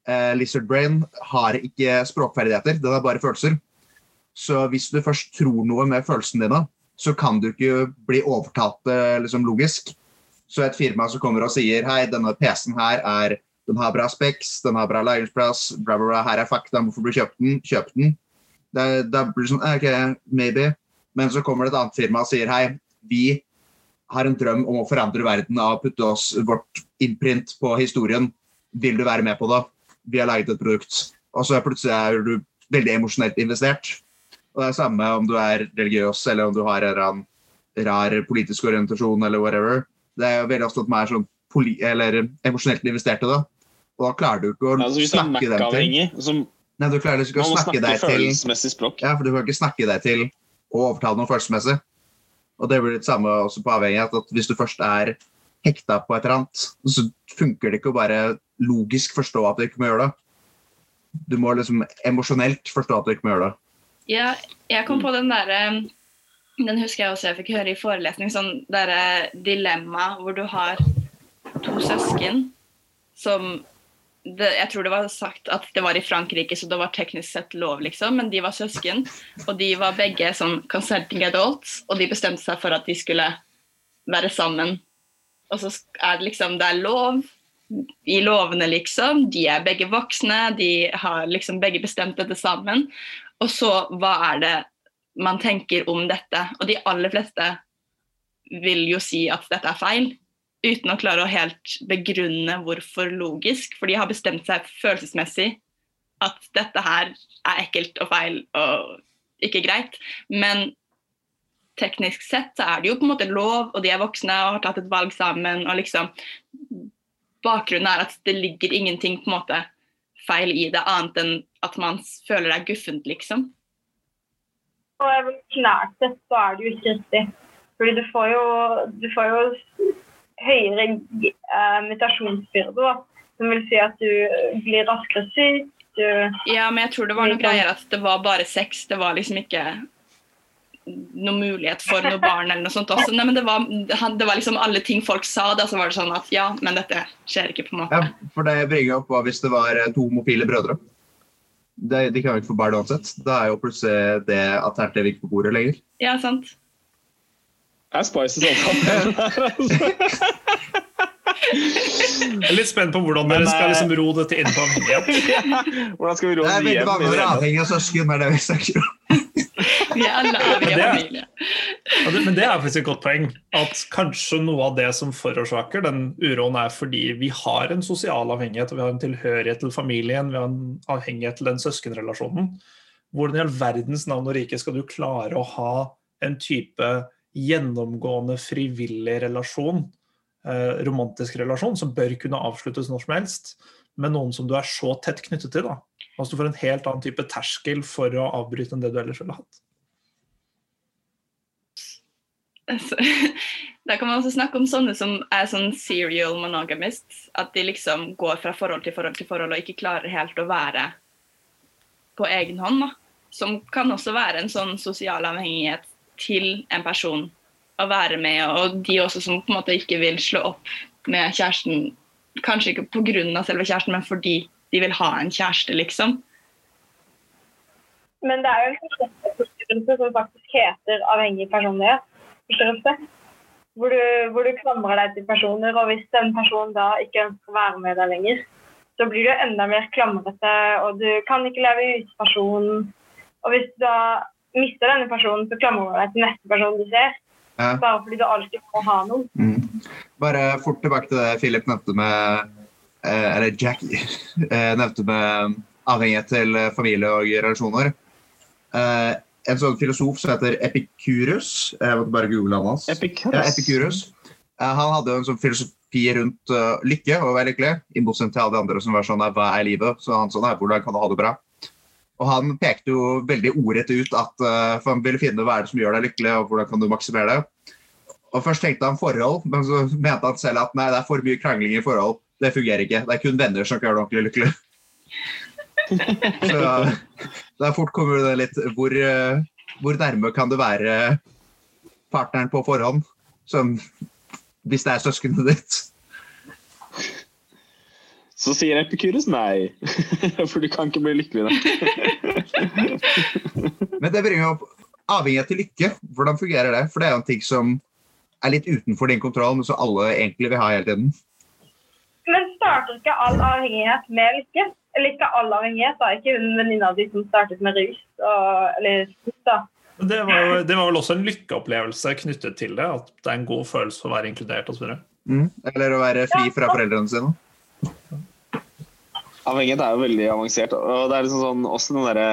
Lizard brain har ikke språkferdigheter, den har bare følelser. Så hvis du først tror noe med følelsene dine, så kan du ikke bli overtalt eh, liksom, logisk. Så et firma som kommer og sier hei, denne PC-en her er den har bra speks, den har bra lagringsplass, bla, bla, bla, her er fakta, hvorfor du kjøpt den? Kjøp den. Da, det blir sånn, ok, maybe. Men så kommer det et annet firma og sier hei, vi har en drøm om å forandre verden av å putte oss vårt innprint på historien. Vil du være med på det? Vi har laget et produkt. og så plutselig er du veldig emosjonelt investert. Og det er samme om du er religiøs eller om du har en eller annen rar politisk orientasjon eller whatever. Det er jo veldig ofte at man er sånn poli eller emosjonelt investert i det. Og da klarer du ikke å Altså, du er snakke dem til Mac-avhengig, Nei, du klarer liksom ikke å snakke snakke deg til følelsesmessig språk. Ja, for du kan ikke snakke deg til å overtale noe følelsesmessig. Og det blir det samme også på avhengighet, at hvis du først er hekta på et eller annet, så funker det ikke å bare logisk forstå at du ikke må gjøre det. Du må liksom emosjonelt forstå at du ikke må gjøre det. Ja, jeg kom på den derre Den husker jeg også jeg fikk høre i forelesning. Sånn derre dilemma hvor du har to søsken som det, Jeg tror det var sagt at det var i Frankrike, så det var teknisk sett lov, liksom. Men de var søsken, og de var begge som concerting adults, og de bestemte seg for at de skulle være sammen. Og så er det liksom Det er lov i lovene, liksom. De er begge voksne, de har liksom begge bestemt dette sammen. Og så, hva er det man tenker om dette? Og de aller fleste vil jo si at dette er feil, uten å klare å helt begrunne hvorfor logisk. For de har bestemt seg følelsesmessig at dette her er ekkelt og feil og ikke greit. Men teknisk sett så er det jo på en måte lov, og de er voksne og har tatt et valg sammen. og liksom Bakgrunnen er at det ligger ingenting på en måte feil i det, annet enn at man føler det er guffent, liksom. Og evolusjonært sett så er det jo ikke riktig. Fordi du får jo, du får jo høyere eh, mutasjonsbyrde, da. Som vil si at du blir raskere syk. Du, Ja, men jeg tror det var noe greier at det var bare sex. Det var liksom ikke noen mulighet for noe barn eller noe sånt også. Nei, men det var, det var liksom alle ting folk sa, da så var det sånn at ja, men dette skjer ikke, på en måte. Ja, for det bringer opp hva hvis det var eh, to homofile brødre. De, de kan jo ikke få barn uansett. Da er jo plutselig det alternativet ikke på bordet lenger. Ja, sant. Det er spicy samtale. Jeg er litt spent på hvordan dere skal eh, liksom ro dette inn på avhengighet. Hvordan skal vi Det råde er veldig mange å være avhengig av søsken. er det vi snakker om. Vi alle avhengige av familie. Men det er faktisk et godt poeng. At kanskje noe av det som forårsaker den uroen, er fordi vi har en sosial avhengighet, og vi har en tilhørighet til familien, vi har en avhengighet til den søskenrelasjonen. Hvordan i all verdens navn og rike skal du klare å ha en type gjennomgående frivillig relasjon, eh, romantisk relasjon, som bør kunne avsluttes når som helst, med noen som du er så tett knyttet til? da. Altså Du får en helt annen type terskel for å avbryte enn det du ellers ville hatt. Så, Da kan man også snakke om sånne som er sånn serial monogamist. At de liksom går fra forhold til forhold til forhold og ikke klarer helt å være på egen hånd. da. Som kan også være en sånn sosial avhengighet til en person å være med, og de også som på en måte ikke vil slå opp med kjæresten. Kanskje ikke pga. selve kjæresten, men fordi de vil ha en kjæreste, liksom. men det er jo en forståelse som faktisk heter avhengig personlighet. Forstyrrelse. Hvor du, hvor du klamrer deg til personer, og hvis den personen da ikke ønsker å være med deg lenger, så blir du enda mer klamrete, og du kan ikke leve uten personen. Og hvis du da mister denne personen, så klamrer du deg til neste person du ser. Ja. Bare fordi du alltid må ha noen. Mm. Bare fort tilbake til det Philip nevnte med eh, Eller Jackie eh, nevnte med avhengighet til eh, familie og relasjoner. En sånn filosof som heter Epikurus Jeg måtte bare google han hans. Epikurus. Ja, Epikurus. Eh, han hadde en sånn filosofi rundt uh, lykke og å være lykkelig, i motsetning til alle de andre som var sånn Hva er livet? Så han sånn, hvordan kan du ha det bra? Og han pekte jo veldig ordrett ut at uh, for han ville finne hva er det som gjør deg lykkelig, og hvordan kan du maksimere det. Og Først tenkte han forhold, men så mente han selv at nei, det er for mye krangling i forhold. Det fungerer ikke. Det er kun venner som kan gjøre deg ordentlig lykkelig. Så da fort kommer det litt hvor, eh, hvor nærme kan du være partneren på forhånd? Som, hvis det er søskenet ditt. Så sier Epikurus nei, for du kan ikke bli lykkelig da. Men det bringer opp avhengighet til lykke. Hvordan fungerer det? For det er jo en ting som er litt utenfor din kontroll, men som alle egentlig vil ha hele tiden. Men starter ikke all avhengighet med lykke? Eller ikke all avhengighet, da. Ikke hun venninna di som startet med rus. Og, eller rus, da. Det var, jo- det var vel også en lykkeopplevelse knyttet til det. At det er en god følelse å være inkludert osv. Mm. Eller å være fri fra foreldrene sine. Avhengighet er jo veldig avansert. Og det er liksom sånn, også den derre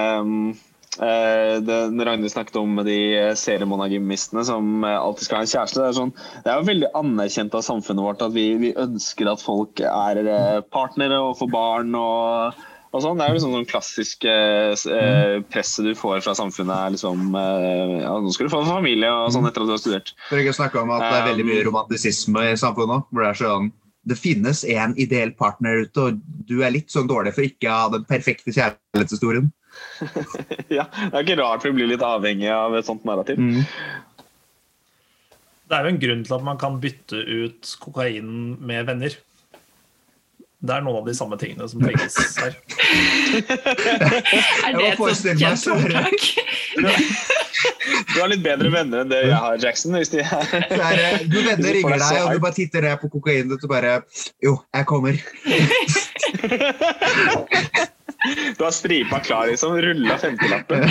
eh, Ragnhild snakket om de seriemonogymistene som eh, alltid skal ha en kjæreste. Det er, sånn, det er jo veldig anerkjent av samfunnet vårt at vi, vi ønsker at folk er eh, partnere og får barn. og, og sånn. Det er jo liksom sånn klassisk eh, presset du får fra samfunnet. liksom, eh, ja, Nå skal du få en familie og sånn etter at du har studert. For ikke å snakke om at det er veldig mye romantisisme i samfunnet. hvor Det er sånn, det finnes en ideell partner ute, og du er litt sånn dårlig for ikke å ha den perfekte kjærlighetshistorien. ja, Det er ikke rart vi blir litt avhengig av et sånt narrativ. Mm. Det er jo en grunn til at man kan bytte ut kokain med venner. Det er noen av de samme tingene som trenges her. Er det et ordtak? Du har litt bedre venner enn det jeg har, Jackson. hvis de er... Er, eh, du venner ringer deg og du bare titter ned på kokainet og du bare Jo, jeg kommer. Du har stripa klar, liksom. Rulla femtilappen.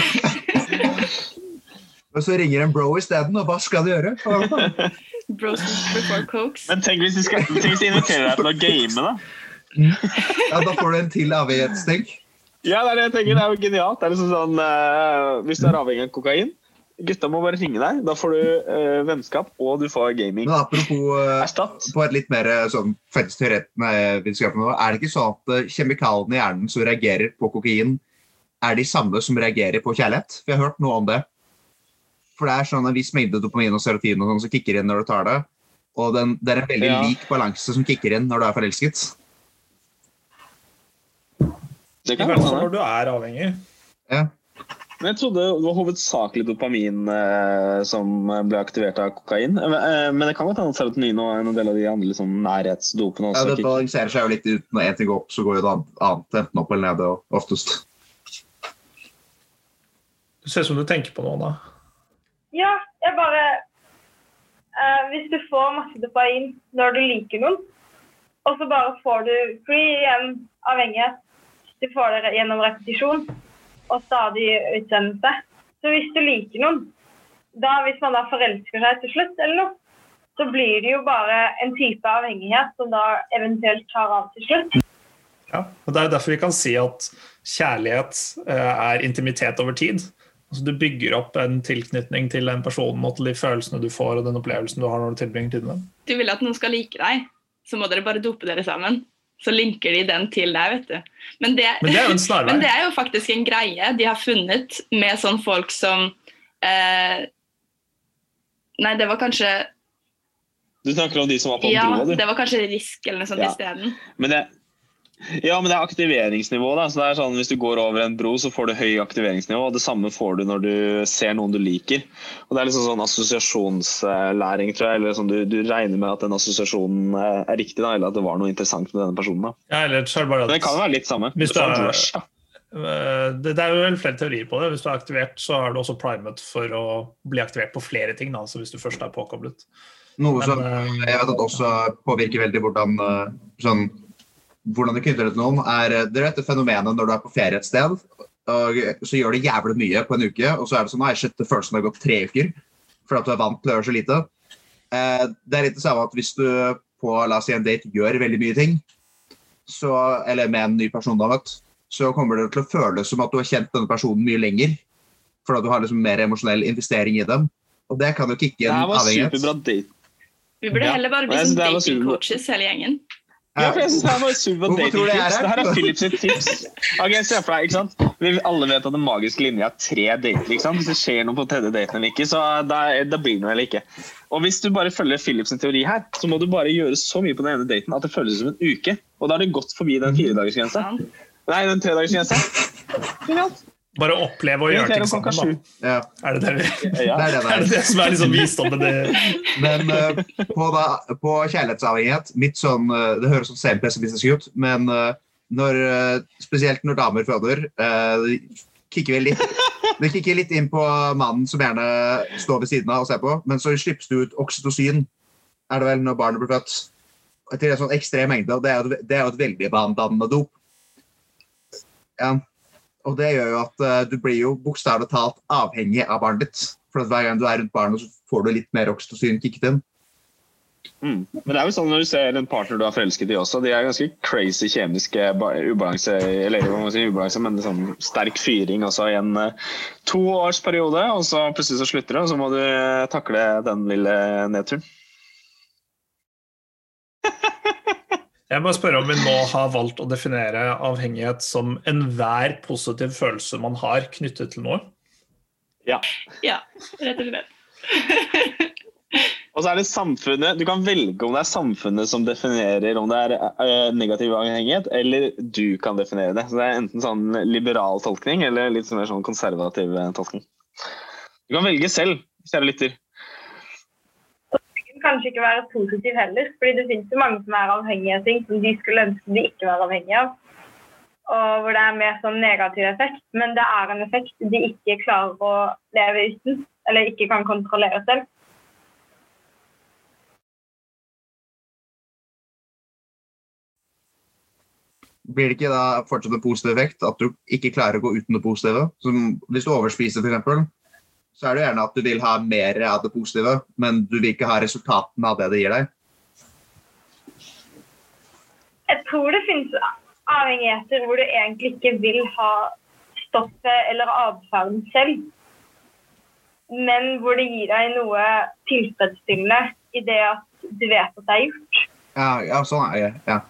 Og så ringer en bro isteden, og hva skal du gjøre? Bros before cokes. Men tenk hvis de, skal, tenk hvis de inviterer deg til å game, da. Ja, da får du en til avhengighetsstenk. Ja, det er det jeg tenker. Det er jo genialt. Det er liksom sånn, uh, hvis du er avhengig av kokain, gutta må bare ringe deg. Da får du eh, vennskap, og du får gaming. Men apropos eh, på et litt mer eh, sånn vitenskapelig nivå, er det ikke sånn at eh, kjemikalene i hjernen som reagerer på kokain, er de samme som reagerer på kjærlighet? For jeg har hørt noe om det. For det er sånn en viss mengde dopamin og serotin og sånn som kicker inn når du tar det. Og den, det er en veldig Ja. lik balanse som kicker inn når du er forelsket. Det kan hvert godt fall når du er avhengig. Ja. Men jeg trodde det var hovedsakelig dopamin eh, som ble aktivert av kokain. Men, eh, men det kan godt hende serotonin og en del av de andre liksom, nærhetsdopene Ja, det balanserer seg jo litt ut. Når én ting går opp, så går jo det annet, enten opp eller ned. oftest. Det ser ut som du tenker på noe, da. Ja, jeg bare eh, Hvis du får masse dopain når du liker noen, og så bare får du free igjen avhengighet Du får det gjennom repetisjon og stadig utsendelse. Så hvis du liker noen, da hvis man da forelsker seg til slutt, eller noe, så blir det jo bare en type avhengighet som da eventuelt tar av til slutt. Ja, og Det er derfor vi kan si at kjærlighet eh, er intimitet over tid. Altså Du bygger opp en tilknytning til den personen og til de følelsene du får og den opplevelsen du har når du tilbringer tid med dem. Du vil at noen skal like deg, så må dere bare dope dere sammen. Så linker de den til deg, vet du. Men det, Men det er jo en snarvei. men det er jo faktisk en greie de har funnet med sånn folk som eh, Nei, det var kanskje Du snakker om de som var på Ja, broa, du. det var kanskje Risk eller noe sånt Ja. isteden. Men det, ja, men det er aktiveringsnivå. Da. Så det er sånn, hvis du går over en bro, så får du høy aktiveringsnivå. og Det samme får du når du ser noen du liker. Og Det er liksom sånn assosiasjonslæring, tror jeg. eller sånn, du, du regner med at den assosiasjonen eh, er riktig, da, eller at det var noe interessant med denne personen. Da. Ja, eller er det Men det kan jo være litt samme. Hvis Du en er- rush, eh, det, det er jo vel flere teorier på det. Hvis du er aktivert, så er du også primet for å bli aktivert på flere ting. Da, altså hvis du først er påkoblet. Noe Men, som eh, jeg vet at også påvirker veldig hvordan, sånn, hvordan du knytter deg til noen, er eh, det er dette fenomenet når du er på ferie et sted, og så gjør du jævlig mye på en uke, og så er det sånn Nei, shit, det føles som det har gått tre uker, fordi at du er vant til å gjøre så lite. Eh, Det er litt det samme at hvis du på la oss si en date gjør veldig mye ting, så, eller med en ny person, da, vet, så kommer det til å føles som at du har kjent denne personen mye lenger, fordi at du har liksom mer emosjonell investering i dem. Og det kan jo kicke Det avhengighet. Det var superbra date. Vi burde heller bare bli ja, det super- dating-coaches hele gjengen. Ja, for jeg synes det her var super er datingtips. Det her er Philips sitt tips. Ok, se for deg, ikke sant? Vi alle vet at den magiske linja er tre dater. ikke sant? Hvis det skjer noe på tredje daten eller ikke, så da, da blir det noe eller ikke. Og hvis du bare følger Philips teori her, så må du bare gjøre så mye på den ene daten at det føles som en uke. Og da har du gått forbi den firedagersgrensa. Nei, den tredagersgrensa. Bare oppleve å gjøre ting sammen. Da. Ja, Er det det, vi, Ja. det er det er det, det som er liksom visdommen? Det, Men uh, på, da, på kjærlighetsavhengighet mitt sånn, uh, Det høres sånn sempessimistisk ut, men uh, når, spesielt når damer føder eh, kikker vi litt, Det kikker litt inn på mannen som gjerne står ved siden av og ser på, men så slippes det ut oksytocin er det vel når barnet blir født. Til en sånn ekstrem mengde. og Det er jo, det er jo et veldig vanedannende dop. Ja. Og det gjør jo at uh, du blir jo bokstavelig talt avhengig av barnet ditt. For hver gang du er rundt barnet, så får du litt mer oksytocin kicket inn. Mm. Men det er jo sånn når du ser en partner du er forelsket i også, de er ganske crazy kjemiske ubalanse, eller sier, ubalanse, men sånn sterk fyring også i en eh, toårsperiode, og så plutselig så slutter det, og så må du eh, takle den lille nedturen. Jeg må spørre om vi nå har valgt å definere avhengighet som enhver positiv følelse man har knyttet til noe. Ja, ja rett og slett. Og så er det samfunnet, Du kan velge om det er samfunnet som definerer om det er eh, negativ avhengighet, eller du kan definere det. Så Det er enten sånn liberal tolkning eller litt mer sånn konservativ eh, tolkning. Du kan velge selv, kjære lytter. Kanskje ikke være positiv heller, fordi det finnes jo mange som er avhengige av ting som de skulle ønske de ikke var avhengige av. Og hvor det er mer sånn negativ effekt, men det er en effekt de ikke klarer å leve uten, eller ikke kan kontrollere selv. Blir det ikke da fortsatt en positiv effekt at du ikke klarer å gå uten det positive? Som hvis du overspiser, f.eks., så er det gjerne at du vil ha mer av det positive, men du vil ikke ha resultatene av det det gir deg. Jeg tror det finnes avhengigheter hvor du egentlig ikke vil ha stoffet eller atferden selv, men hvor det gir deg noe tilfredsstillende i det at du vet at det er gjort. Ja, ja sånn er det. Ja.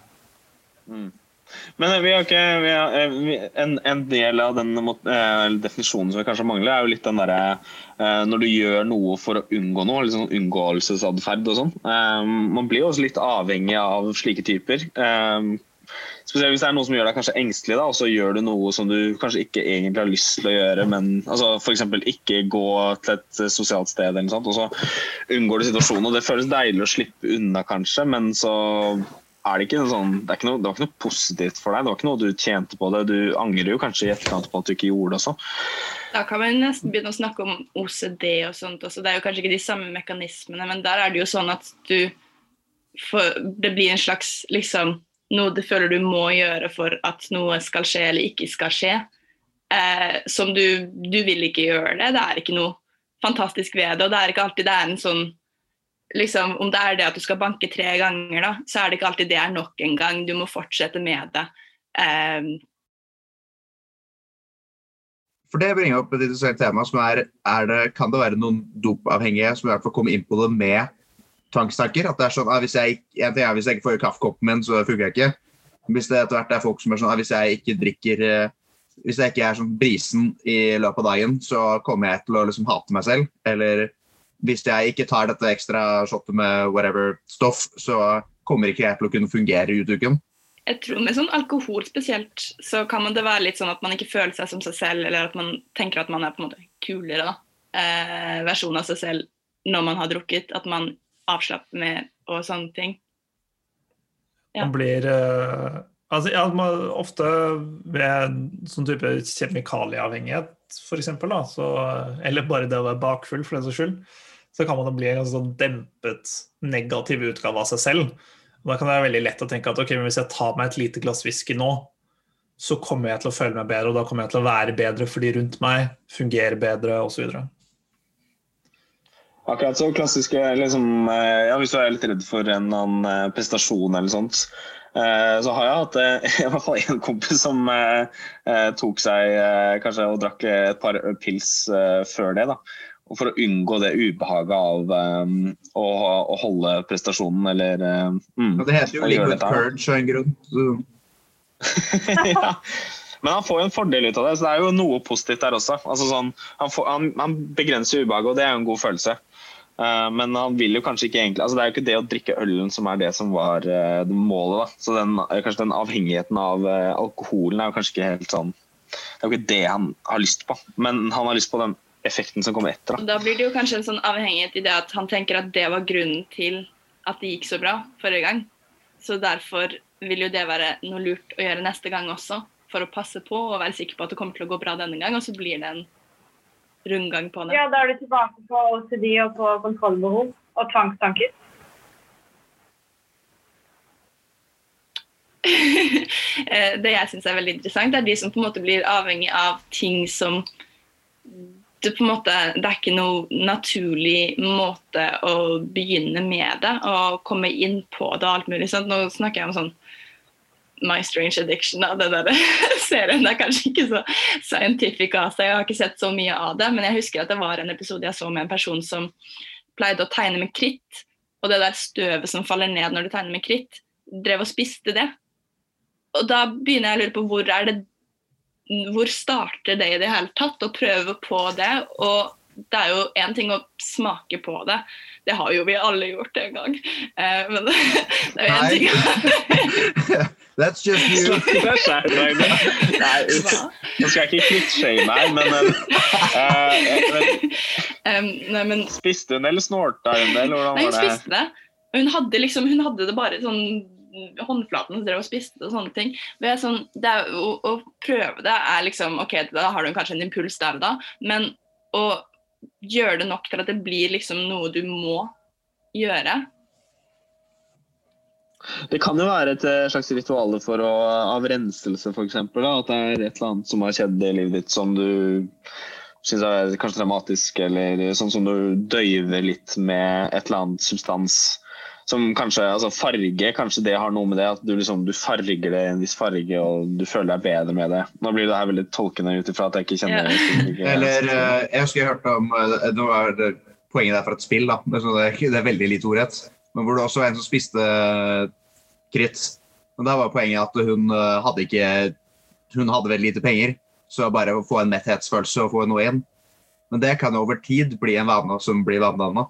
Men vi har ikke, vi har, eh, vi, en, en del av den eh, definisjonen som vi kanskje mangler, er jo litt den derre eh, når du gjør noe for å unngå noe, sånn unngåelsesatferd og sånn. Eh, man blir jo også litt avhengig av slike typer. Eh, spesielt hvis det er noe som gjør deg kanskje engstelig, da, og så gjør du noe som du kanskje ikke egentlig har lyst til å gjøre, men altså f.eks. ikke gå til et sosialt sted, eller noe sånt, og så unngår du situasjonen. og Det føles deilig å slippe unna, kanskje, men så er det sånn, det, er noe, det var ikke noe positivt for deg. Det var ikke noe du tjente på det. Du angrer jo kanskje i etterkant på at du ikke gjorde det også. Da kan man nesten begynne å snakke om OCD og sånt også. Det er jo kanskje ikke de samme mekanismene, men der er det jo sånn at du får, Det blir en slags liksom noe du føler du må gjøre for at noe skal skje eller ikke skal skje. Eh, som du Du vil ikke gjøre det. Det er ikke noe fantastisk ved det, og det er ikke alltid det er en sånn liksom, Om det er det at du skal banke tre ganger, da, så er det ikke alltid det er nok en gang. Du må fortsette med det. Um. For det bringer opp et interessant tema som er, er det, kan det være noen dopavhengige som i hvert fall kommer inn på det med tvangstanker? At det er sånn, at hvis jeg, en ting er hvis jeg ikke får kaffekoppen min, så funker jeg ikke. Hvis det etter hvert er folk som er sånn, at hvis jeg ikke drikker eh, hvis jeg ikke er sånn brisen i løpet av dagen, så kommer jeg til å liksom hate meg selv. Eller hvis jeg ikke tar dette ekstra shotet med whatever stoff, så kommer ikke jeg til å kunne fungere ut uken. jeg tror med sånn alkohol spesielt, så kan man det være litt sånn at man ikke føler seg som seg selv, eller at man tenker at man er på en måte kulere, da. Eh, versjon av seg selv når man har drukket. At man avslapper med og sånne ting. Ja. Man blir eh, altså, ja, man, Ofte ved sånn type kjemikalieavhengighet, f.eks., eller bare det å være bakfull for den saks skyld, så kan man jo bli en ganske sånn dempet, negativ utgave av seg selv. Og Da kan det være veldig lett å tenke at ok, men hvis jeg tar meg et lite glass whisky nå, så kommer jeg til å føle meg bedre, og da kommer jeg til å være bedre for de rundt meg, fungere bedre osv. Akkurat så klassiske liksom, eh, ja, Hvis du er litt redd for en annen eh, prestasjon eller sånt, eh, så har jeg hatt eh, i hvert fall en kompis som eh, eh, tok seg eh, kanskje og drakk et par pils eh, før det. da. Og For å unngå det ubehaget av um, å, å holde prestasjonen eller um, ja, det heter jo liquid dette purge av en grunn. Så. ja. Men han får jo en fordel ut av det, så det er jo noe positivt der også. Altså sånn, han, får, han, han begrenser ubehaget, og det er jo en god følelse. Uh, men han vil jo kanskje ikke egentlig altså Det er jo ikke det å drikke ølen som er det som var uh, det målet. da. Så den, eh, kanskje den avhengigheten av uh, alkoholen er jo kanskje ikke helt sånn Det er jo ikke det han har lyst på, men han har lyst på den effekten som kommer etter. Da. da blir det jo kanskje en sånn avhengighet i det at han tenker at det var grunnen til at det gikk så bra forrige gang. Så derfor vil jo det være noe lurt å gjøre neste gang også, for å passe på og være sikker på at det kommer til å gå bra denne gang, og så blir det en rundgang på det. Ja, da er du tilbake på OCD og på kontrollbehov og tvangstanker. Eh, det jeg syns er veldig interessant, er de som på en måte blir avhengig av ting som en måte, Det er ikke noe naturlig måte å begynne med det og komme inn på det. og alt mulig Sant? Nå snakker jeg om sånn My Strange Addiction. Da, det der serien det er kanskje ikke så scientific av seg. Jeg har ikke sett så mye av det, men jeg husker at det var en episode jeg så med en person som pleide å tegne med kritt. Og det der støvet som faller ned når du tegner med kritt, drev og spiste det. Og da begynner jeg å lure på hvor er det hvor starter det i det hele tatt? Å prøve på det. Og det er jo én ting å smake på det. Det har jo vi alle gjort en gang. Eh, men det er jo én ting That's just you. Det. Nei, nå skal jeg ikke kvittshame her, men eh, jeg vet, um, men Spiste hun eller snorta hun, eller hvordan Nei, hun spiste det. Hun hadde, liksom, hun hadde det bare sånn håndflaten som drev og spiste og sånne ting. Men sånn, er, å, å prøve det er liksom OK, da har du kanskje en impuls der og da, men å gjøre det nok til at det blir liksom noe du må gjøre. Det kan jo være et eh, slags ritual for å, av renselse, f.eks. At det er et eller annet som har skjedd i livet ditt som du syns er kanskje dramatisk, eller sånn som du døyver litt med et eller annet substans. Som kanskje, altså Farge, kanskje det har noe med det at du, liksom, du farger det i en viss farge og du føler deg bedre med det. Nå blir det her veldig tolkende ut ifra at jeg ikke kjenner Ja. Eller eh, Jeg husker jeg hørte om eh, Nå er det poenget der for et spill, da. Det er, sånn, det er, veldig lite ordrett. Men hvor det også var en som spiste eh, kritt. Men der var poenget at hun hadde ikke Hun hadde veldig lite penger. Så bare å få en metthetsfølelse og få noe inn. Men det kan over tid bli en vane som blir vanedannende.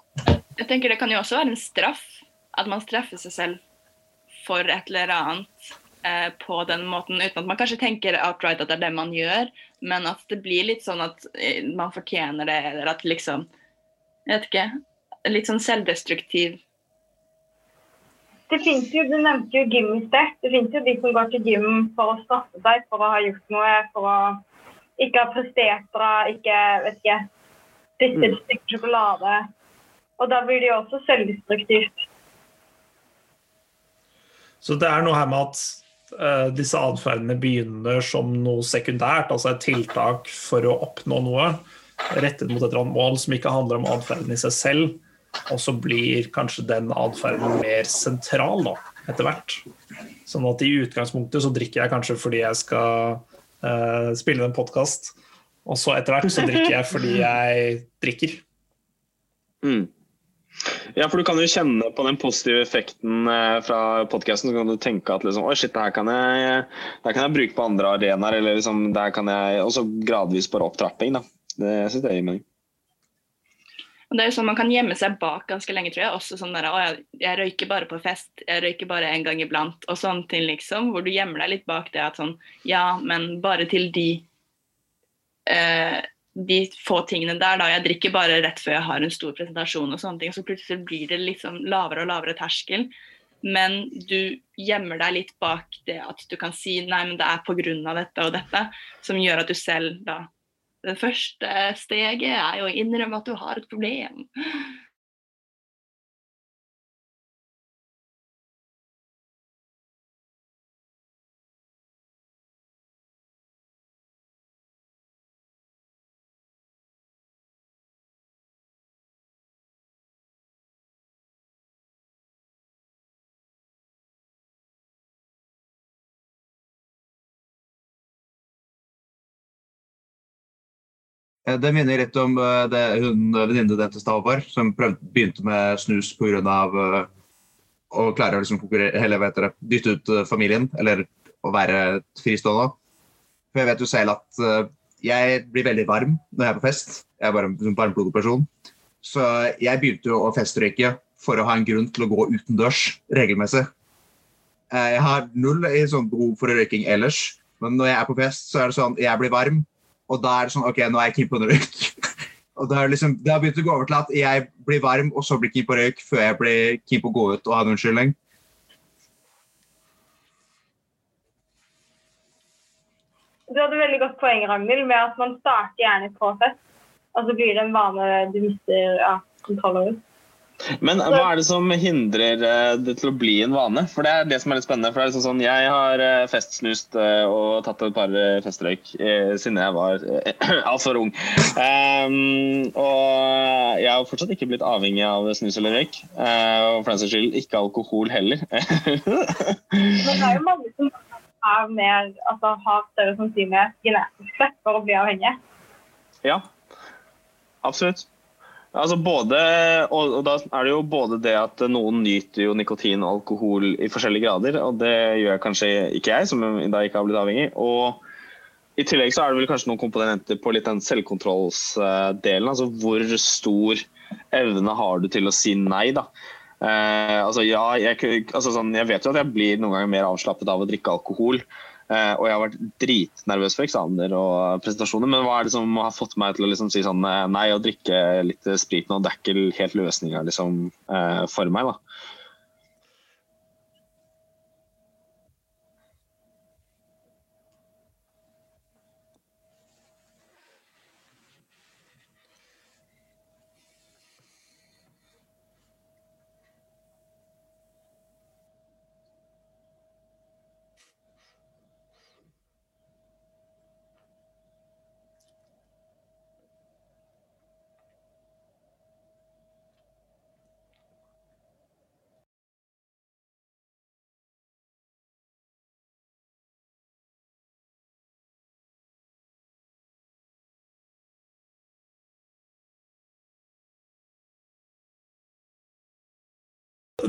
Jeg tenker Det kan jo også være en straff. At man straffer seg selv for et eller annet eh, på den måten, uten at man kanskje tenker outright at det er det man gjør, men at det blir litt sånn at eh, man fortjener det, eller at liksom Jeg vet ikke. Litt sånn selvdestruktiv. Det finnes jo, Du nevnte jo gym i sted. Det finnes jo de som går til gym for å straffe seg for å ha gjort noe, for å ikke ha prestert bra, ikke vet ikke, spist et stykke sjokolade. Og da blir det jo også selvdestruktivt. Så det er noe her med at eh, disse atferdene begynner som noe sekundært, altså et tiltak for å oppnå noe rettet mot et eller annet mål som ikke handler om atferden i seg selv. Og så blir kanskje den atferden mer sentral da, etter hvert. Sånn at i utgangspunktet så drikker jeg kanskje fordi jeg skal uh, spille en podkast. Og så etter hvert så drikker jeg fordi jeg drikker. Mm. Ja, for du kan jo kjenne på den positive effekten eh, fra podkasten. Så kan du tenke at liksom, Oi, shit, det her kan jeg, her kan jeg bruke på andre arenaer. Eller liksom, det her kan jeg Og så gradvis bare opptrapping, da. Det syns jeg gir mening. Og det er jo sånn Man kan gjemme seg bak ganske lenge, tror jeg. Også sånn der, å, jeg, jeg røyker bare på fest, jeg røyker bare en gang iblant. Og sånne ting, liksom. Hvor du gjemmer deg litt bak det at sånn Ja, men bare til de eh, de få tingene der. da, Jeg drikker bare rett før jeg har en stor presentasjon, og sånne ting, så plutselig blir det liksom lavere og lavere terskel. Men du gjemmer deg litt bak det at du kan si nei, men det er pga. dette og dette, som gjør at du selv da Det første steget er jo å innrømme at du har et problem. Det minner litt om eh, det hun venninnen din til stad, som prøvde, begynte med snus pga. Uh, å klare å liksom konkurrere, dytte ut eh, familien, eller å være fristående. For jeg vet jo selv at eh, jeg blir veldig varm når jeg er på fest. Jeg er bare en sånn varmblodig person. Så jeg begynte jo å festrøyke for å ha en grunn til å gå utendørs regelmessig. Eh, Jeg har null i sånn behov for røyking ellers, men når jeg er på fest, så er det sånn jeg blir varm, og da er det sånn OK, nå er jeg keen på en røyk. og da har, liksom, det har begynt å gå over til at jeg blir varm, og så blir keen på røyk før jeg blir keen på å gå ut og ha en unnskyldning. Du hadde veldig godt poeng, Ragnhild, med at man starter gjerne på fest. Og så blir det en vane du mister ja, kontroll over. Men hva er det som hindrer eh, det til å bli en vane? For Det er det som er litt spennende. for det er liksom sånn, Jeg har eh, festsnust eh, og tatt et par festrøyk siden jeg var altfor ung. Um, og jeg har fortsatt ikke blitt avhengig av snus eller røyk. Uh, og for den saks skyld ikke alkohol heller. Men det er jo mange som er mer, altså, har større sannsynlighet genetisk sett for å bli avhengig. Ja, absolutt. Altså både, og, og da er det jo både det at noen nyter jo nikotin og alkohol i forskjellige grader, og det gjør kanskje ikke jeg, som da ikke har blitt avhengig. Og i tillegg så er det vel kanskje noen komponenter på litt den selvkontrollsdelen. Altså hvor stor evne har du til å si nei, da. Eh, altså ja, jeg, altså sånn, jeg vet jo at jeg blir noen ganger mer avslappet av å drikke alkohol. Eh, og jeg har vært dritnervøs for eksamener og presentasjoner. Men hva er det som har fått meg til å liksom si sånn eh, nei, å drikke litt sprit nå, det er ikke helt løsninga liksom, eh, for meg, da.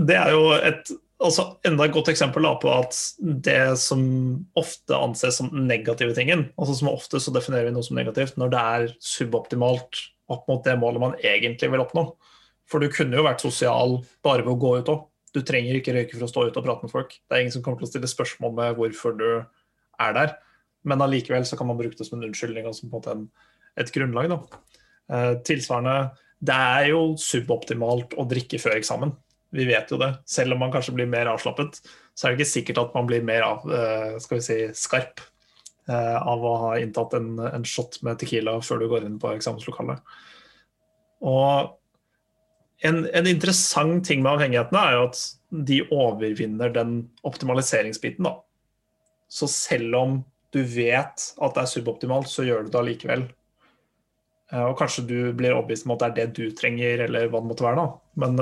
Det er jo et altså enda et godt eksempel på at det som ofte anses som negative tingen altså Som ofte så definerer vi noe som negativt når det er suboptimalt opp mot det målet man egentlig vil oppnå. For du kunne jo vært sosial bare ved å gå ut òg. Du trenger ikke røyke for å stå ute og prate med folk. Det er ingen som kommer til å stille spørsmål med hvorfor du er der. Men allikevel så kan man bruke det som en unnskyldning og som på en, et grunnlag. Da. Eh, tilsvarende, det er jo suboptimalt å drikke før eksamen. Vi vet jo det. Selv om man kanskje blir mer avslappet, så er det ikke sikkert at man blir mer av, eh, skal vi si, skarp eh, av å ha inntatt en, en shot med Tequila før du går inn på eksamenslokalet. Og en, en, interessant ting med avhengighetene er jo at de overvinner den optimaliseringsbiten. da. Så selv om du vet at det er suboptimalt, så gjør du det allikevel. Eh, og kanskje du blir overbevist om at det er det du trenger, eller hva det måtte være. da. Men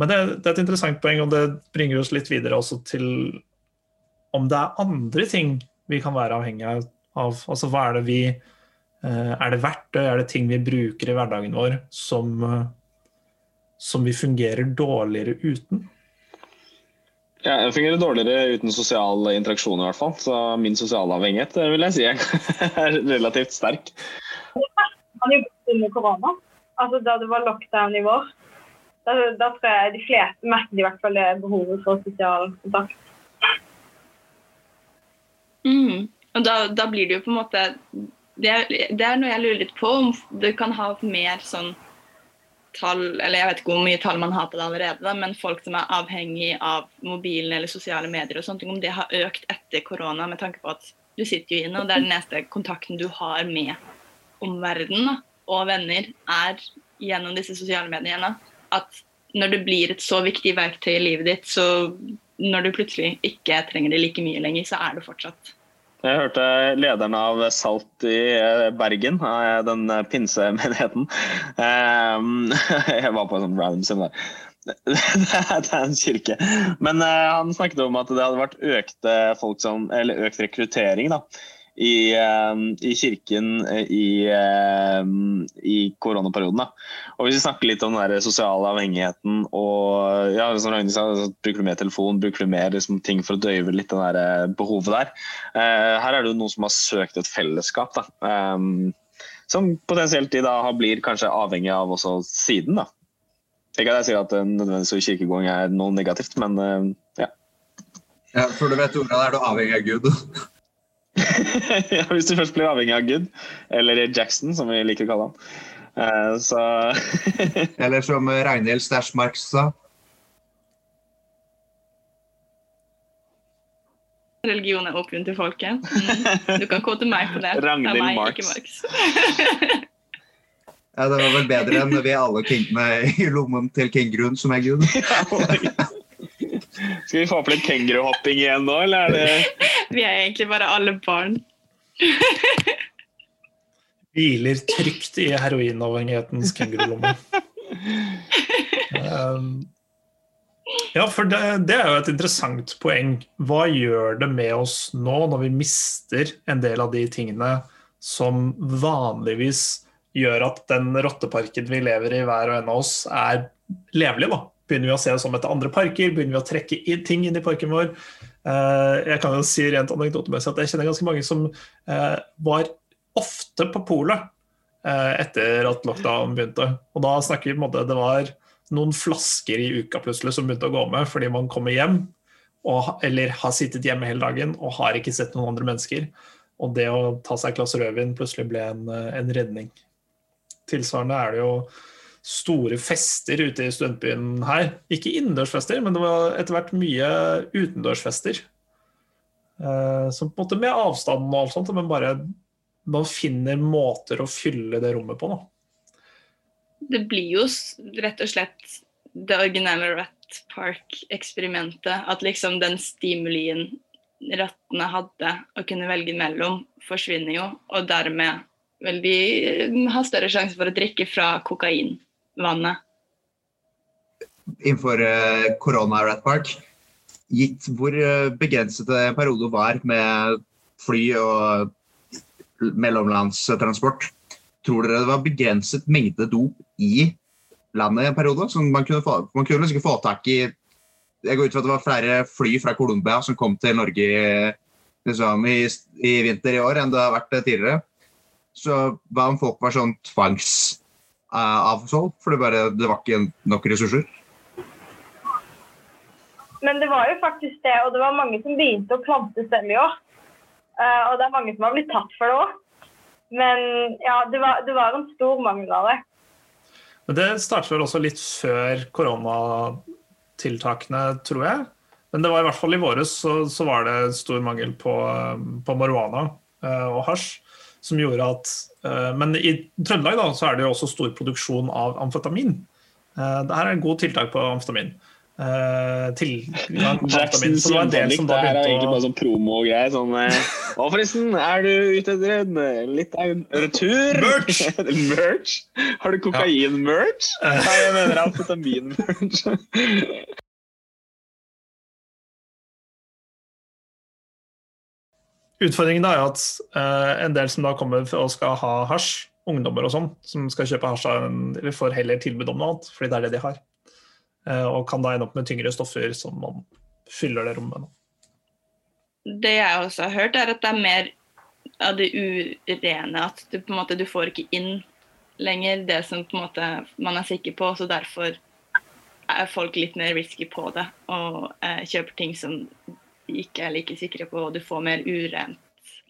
men det, det, er et interessant poeng, og det bringer oss litt videre også til om det er andre ting vi kan være avhengig av. Altså hva er det vi eh, Er det verktøy, er det ting vi bruker i hverdagen vår som, som vi fungerer dårligere uten? Ja, jeg fungerer dårligere uten sosial interaksjon i hvert fall. Så min sosiale avhengighet vil jeg si er relativt sterk. Man jobbet under korona, altså da det var lockdown i vår. Da, da, tror jeg de fleste merker i hvert fall det behovet for sosial kontakt. Mm. Og da, da, blir det jo på en måte det er, det er, noe jeg lurer litt på, om du kan ha mer sånn tall Eller jeg vet ikke hvor mye tall man har på det allerede, da, men folk som er avhengig av mobilen eller sosiale medier og sånne ting, om det har økt etter korona med tanke på at du sitter jo inne, og det er den eneste kontakten du har med omverdenen og venner, er gjennom disse sosiale mediene at når det blir et så viktig verktøy i livet ditt, så når du plutselig ikke trenger det like mye lenger, så er det fortsatt jeg hørte lederen av Salt i eh, Bergen, den pinsemenigheten. Ehm, jeg var på en sånn random seminar. Det er en kirke. Men eh, han snakket om at det hadde vært økt, som, økt rekruttering da, i, ehm, i kirken eh, i, ehm, i koronaperioden. Og Hvis vi snakker litt om den sosiale avhengigheten og ja, som Ragnhild sa, bruker du mer telefon, bruker du mer liksom, ting for å døyve litt den der eh, behovet der. Uh, her er det jo noen som har søkt et fellesskap. da. Um, som potensielt de da blir kanskje avhengig av også siden. da. Ikke at jeg sier at nødvendigvis kirkegåing er noe negativt, men ja. ja. For du vet ordet, er du avhengig av Gud. ja, hvis du først blir avhengig av Good, eller Jackson, som vi liker å kalle han. Uh, så Eller som Ragnhild Stæsjmark sa. Religion er åpen til folket. Mm. Du kan kåte meg på det. Ragnhild Marx. Marx. Ja, det var vel bedre enn vi alle kingene i lommen til kenguruen som er gud. Skal vi få opp litt kenguruhopping igjen nå, eller er det Vi er egentlig bare alle barn. Hviler trygt i heroinavhengighetens kengurulomme. Um, ja, for det, det er jo et interessant poeng. Hva gjør det med oss nå når vi mister en del av de tingene som vanligvis gjør at den rotteparken vi lever i, hver og en av oss, er levelig? da? Begynner vi å se oss om etter andre parker? Begynner vi å trekke inn ting inn i parken vår? Eh, jeg kan jo si rent anekdotemessig at jeg kjenner ganske mange som eh, var ofte på polet eh, etter at lockdown begynte. Og da snakker vi på en måte det var noen flasker i uka plutselig som begynte å gå med fordi man kommer hjem og, eller har sittet hjemme hele dagen og har ikke sett noen andre mennesker. Og det å ta seg et glass rødvin plutselig ble en, en redning. Tilsvarende er det jo store fester ute i studentbyen her. Ikke innendørsfester, men det var etter hvert mye utendørsfester. Eh, som på en måte med avstand og alt sånt, men bare man finner måter å fylle det rommet på. da. Det blir jo rett og slett det originale Rat Park-eksperimentet. At liksom den stimulien rattene hadde å kunne velge mellom, forsvinner jo. Og dermed vil de ha større sjanse for å drikke fra kokainvannet. innenfor eh, korona Rat Park. Gitt hvor eh, begrenset en periode var med fly og mellomlandstransport, tror dere det var begrenset mengde dop i landet i en periode? Som man kunne, få, man kunne liksom få tak i Jeg går ut fra at det var flere fly fra Colombia som kom til Norge liksom, i, i vinter i år enn det har vært tidligere. Så hva om folk var sånn tvangsavsolgt, for det, bare, det var ikke nok ressurser? Men det var jo faktisk det, og det var mange som begynte å plante selv i år. Uh, og det er mange som har blitt tatt for det òg. Men ja, det var, det var en stor mangel av det. Men det startet vel også litt før koronatiltakene, tror jeg. Men det var i hvert fall i våres så, så var det stor mangel på, på marihuana uh, og hasj. Som gjorde at eh, Men i Trøndelag da, så er det jo også stor produksjon av amfetamin. Eh, det her er et godt tiltak på amfetamin. Til tilgang på amfetamin. Så det var en del som da begynte å det her er egentlig bare sånn promo-greier. Sånn eh, forresten, er du ute etter en eh, litt av en retur? Merch! merch? Har du kokain-merch? Nei, jeg mener amfetamin-merch. Utfordringen er at eh, en del som da kommer og skal ha hasj, ungdommer og sånn, som skal kjøpe hasj, får heller tilbud om noe annet, fordi det er det de har. Eh, og kan da ende opp med tyngre stoffer som man fyller det rommet med. Det jeg også har hørt, er at det er mer av det urene. At du på en måte du får ikke inn lenger det som på en måte man er sikker på. Så derfor er folk litt mer risky på det og eh, kjøper ting som de ikke er like sikre på, og du får mer urent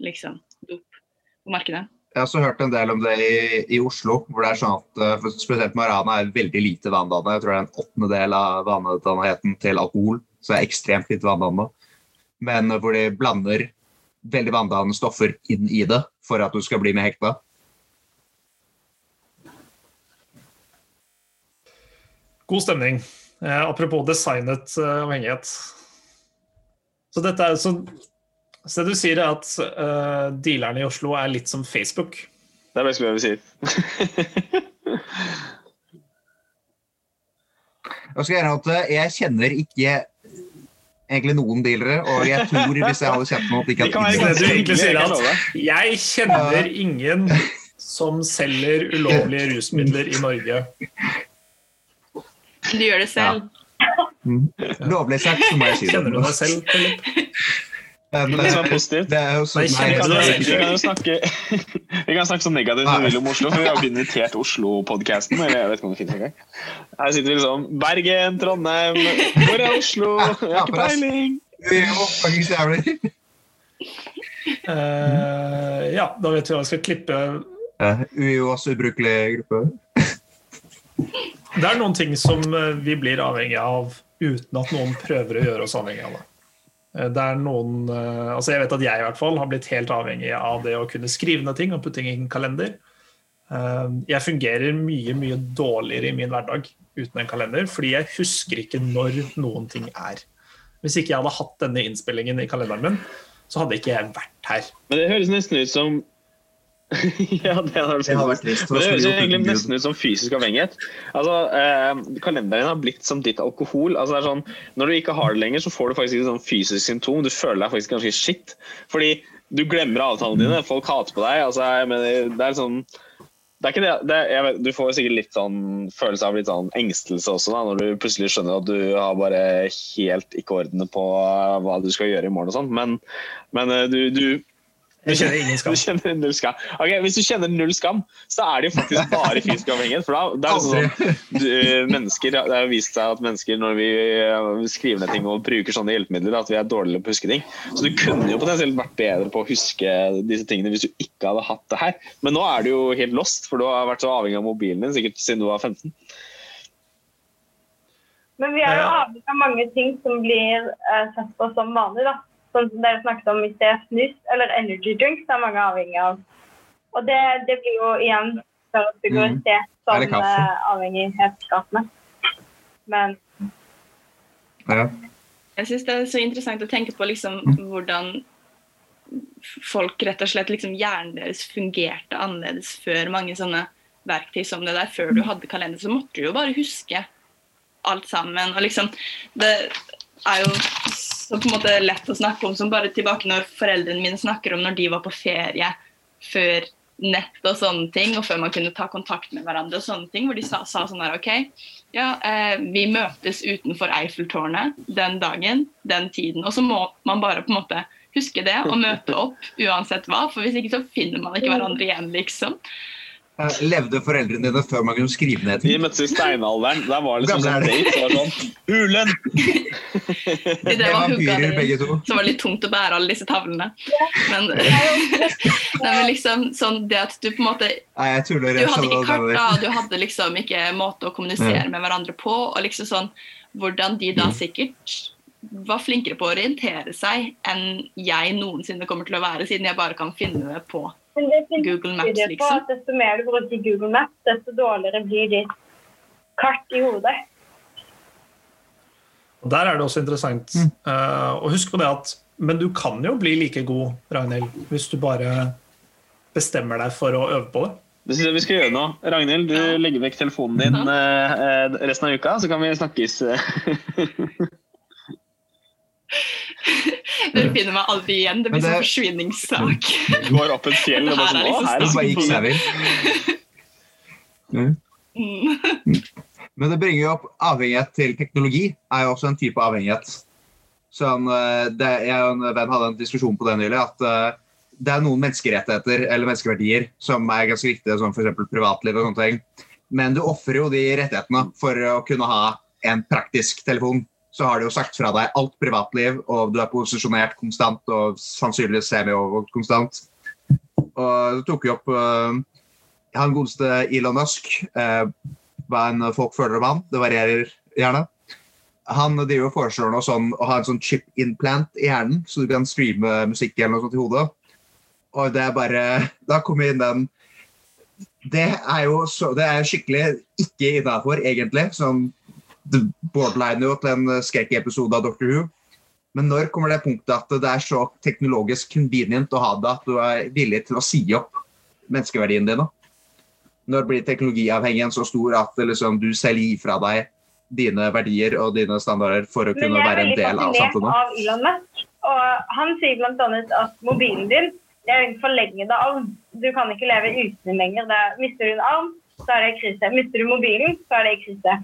liksom, dop på markedet. Jeg har også hørt en del om det i, i Oslo, hvor det er sånn at for spesielt Marana er veldig lite vanedannende. Jeg tror det er en åttendedel av vanedannheten til alkohol, så det er ekstremt lite vanedannende. Men hvor de blander veldig vanedannende stoffer inn i det for at du skal bli med hekta. God stemning. Eh, apropos designet eh, avhengighet. Så dette er så, så det du sier er at uh, dealerne i Oslo er litt som Facebook. Det er basically det vi sier. Jeg skal gjerne at jeg kjenner ikke egentlig noen dealere, og jeg tror hvis jeg hadde kjent noen at ikke De kan være Det du egentlig sier at. Jeg kjenner ingen som selger ulovlige rusmidler i Norge. Du gjør det selv. Lovlig sagt, så må jeg si det. Kjenner du deg selv, Philip? Men, Det som uh, er positivt. det er jo sånn Nei, Vi kan, vi kan jo snakke Vi kan snakke så negativt vi vil om Oslo, for vi har jo invitert Oslo-podkasten. Eller jeg vet ikke om det finnes engang. Her sitter vi liksom Bergen, Trondheim Hvor er Oslo? Jeg har ikke peiling. Eh, ja, da vet vi hva vi skal klippe. Uh, også ubrukelig gruppe. Det er noen ting som eh, vi blir avhengig av uten at noen prøver å gjøre oss avhengig av det. Eh, Det er noen, eh, altså Jeg vet at jeg i hvert fall har blitt helt avhengig av det å kunne skrive ned ting og putte ting i en kalender. Eh, Jeg fungerer mye, mye dårligere i min hverdag uten en kalender, fordi jeg husker ikke når noen ting er. Hvis ikke jeg hadde hatt denne innspillingen i kalenderen min, så hadde ikke jeg vært her. Men det høres nesten ut som Ja, det hadde Det har vært trist. Det høres egentlig nesten ut som fysisk avhengighet. Altså, eh, Kalenderen har blitt som ditt alkohol. Altså, det er sånn, når du ikke har det lenger, så får du faktisk ikke sånn fysisk symptom. Du føler deg faktisk ganske shit. Fordi du glemmer avtalene dine. Folk hater på deg. Altså, mener, det er sånn det er ikke det, det jeg vet, Du får sikkert litt sånn følelse av litt sånn engstelse også, da, når du plutselig skjønner at du har bare helt ikke orden på hva du skal gjøre i morgen og sånn. Men, men du, du, du kjenner ingen skam. Du kjenner null skam. Ok, Hvis du kjenner null skam, så er det jo faktisk bare fysisk avhengighet. For da, det er sånn, du, mennesker, Det har vist seg at mennesker, når vi eh, skriver ned ting og bruker sånne hjelpemidler, at vi er dårligere på å huske ting. Så du kunne jo potensielt vært bedre på å huske disse tingene hvis du ikke hadde hatt det her. Men nå er du jo helt lost, for du har vært så avhengig av mobilen din sikkert siden du var 15. Men vi er jo avhengig av mange ting som blir eh, sett på som vanlig. da. Sånn som dere snakket om i sted, snus eller energy drinks er mange avhengig av. Og det, det blir jo igjen for å figurisere som kaffe. eh, avhengighetsskapende. Men Ja. Jeg syns det er så interessant å tenke på liksom, hvordan folk rett og slett liksom, Hjernen deres fungerte annerledes før mange sånne verktøy som det der. Før du hadde kalender, så måtte du jo bare huske alt sammen. og liksom, Det er jo så på en måte lett å snakke om som bare tilbake når foreldrene mine snakker om når de var på ferie før nett og sånne ting, og før man kunne ta kontakt med hverandre og sånne ting, hvor de sa, sa sånn her OK, ja, eh, vi møtes utenfor Eiffeltårnet den dagen, den tiden. Og så må man bare på en måte huske det og møte opp uansett hva, for hvis ikke så finner man ikke hverandre igjen, liksom. Eh, Levde foreldrene dine før man kunne skrive ned Vi De møttes i steinalderen. Der var det liksom sånn det. date. Det var sånn Hulen! De drev og hugga det begge to. Så var det litt tungt å bære alle disse tavlene. Men, nei, men liksom sånn det at du på en måte Nei, jeg tuller. Du hadde ikke karta, du hadde liksom ikke måte å kommunisere med hverandre på. og liksom sånn, Hvordan de da sikkert var flinkere på å orientere seg enn jeg noensinne kommer til å være, siden jeg bare kan finne det på Google Maps, studier på liksom. at desto mer du bruker Google Maps, desto dårligere blir ditt kart i hodet. Og Der er det også interessant eh, å huske på det at Men du kan jo bli like god, Ragnhild, hvis du bare bestemmer deg for å øve på det. Det syns jeg vi skal gjøre nå. Ragnhild, du Ja. legger vekk telefonen din eh, resten av uka, så kan vi snakkes. Dere finner meg aldri igjen. Det blir Men det- sånn forsvinningssak. Går opp et fjell og bare sånn, å, her er Det bare gikk seg vill. Men det bringer jo opp avhengighet til teknologi, er jo også en type avhengighet. Sånn, det, jeg og en venn hadde en diskusjon på det nylig, at eh, det er noen menneskerettigheter eller menneskeverdier som er ganske viktige, som f.eks. privatliv og sånne ting. Men du ofrer jo de rettighetene for å kunne ha en praktisk telefon. Så har du jo sagt fra deg alt privatliv, og du er posisjonert konstant og sannsynligvis semi-overvåkt konstant. Og du tok jo opp uh, han godeste Elon Musk. uh, hva enn folk føler om han. Det varierer gjerne. Han driver og foreslår noe sånn, å ha en sånn chip implant i hjernen, så du kan streame musikk eller noe sånt i hodet. Og det er bare Da kommer inn den Det er jo så, det er skikkelig ikke innafor, egentlig. Sånn det borderline jo til en skrekkepisode av Doctor Who. Men når kommer det punktet at det er så teknologisk convenient å ha det at du er villig til å si opp menneskeverdien din? Når blir teknologiavhengigheten så stor at liksom, du selv gir fra deg dine verdier og dine standarder for å kunne være en del av samfunnet? av Elon Musk. Og han sier bl.a. at mobilen din det er en forlengede arm. Du kan ikke leve uten den lenger. Det er, mister du en arm, så er det krise. Mister du mobilen, så er det krise.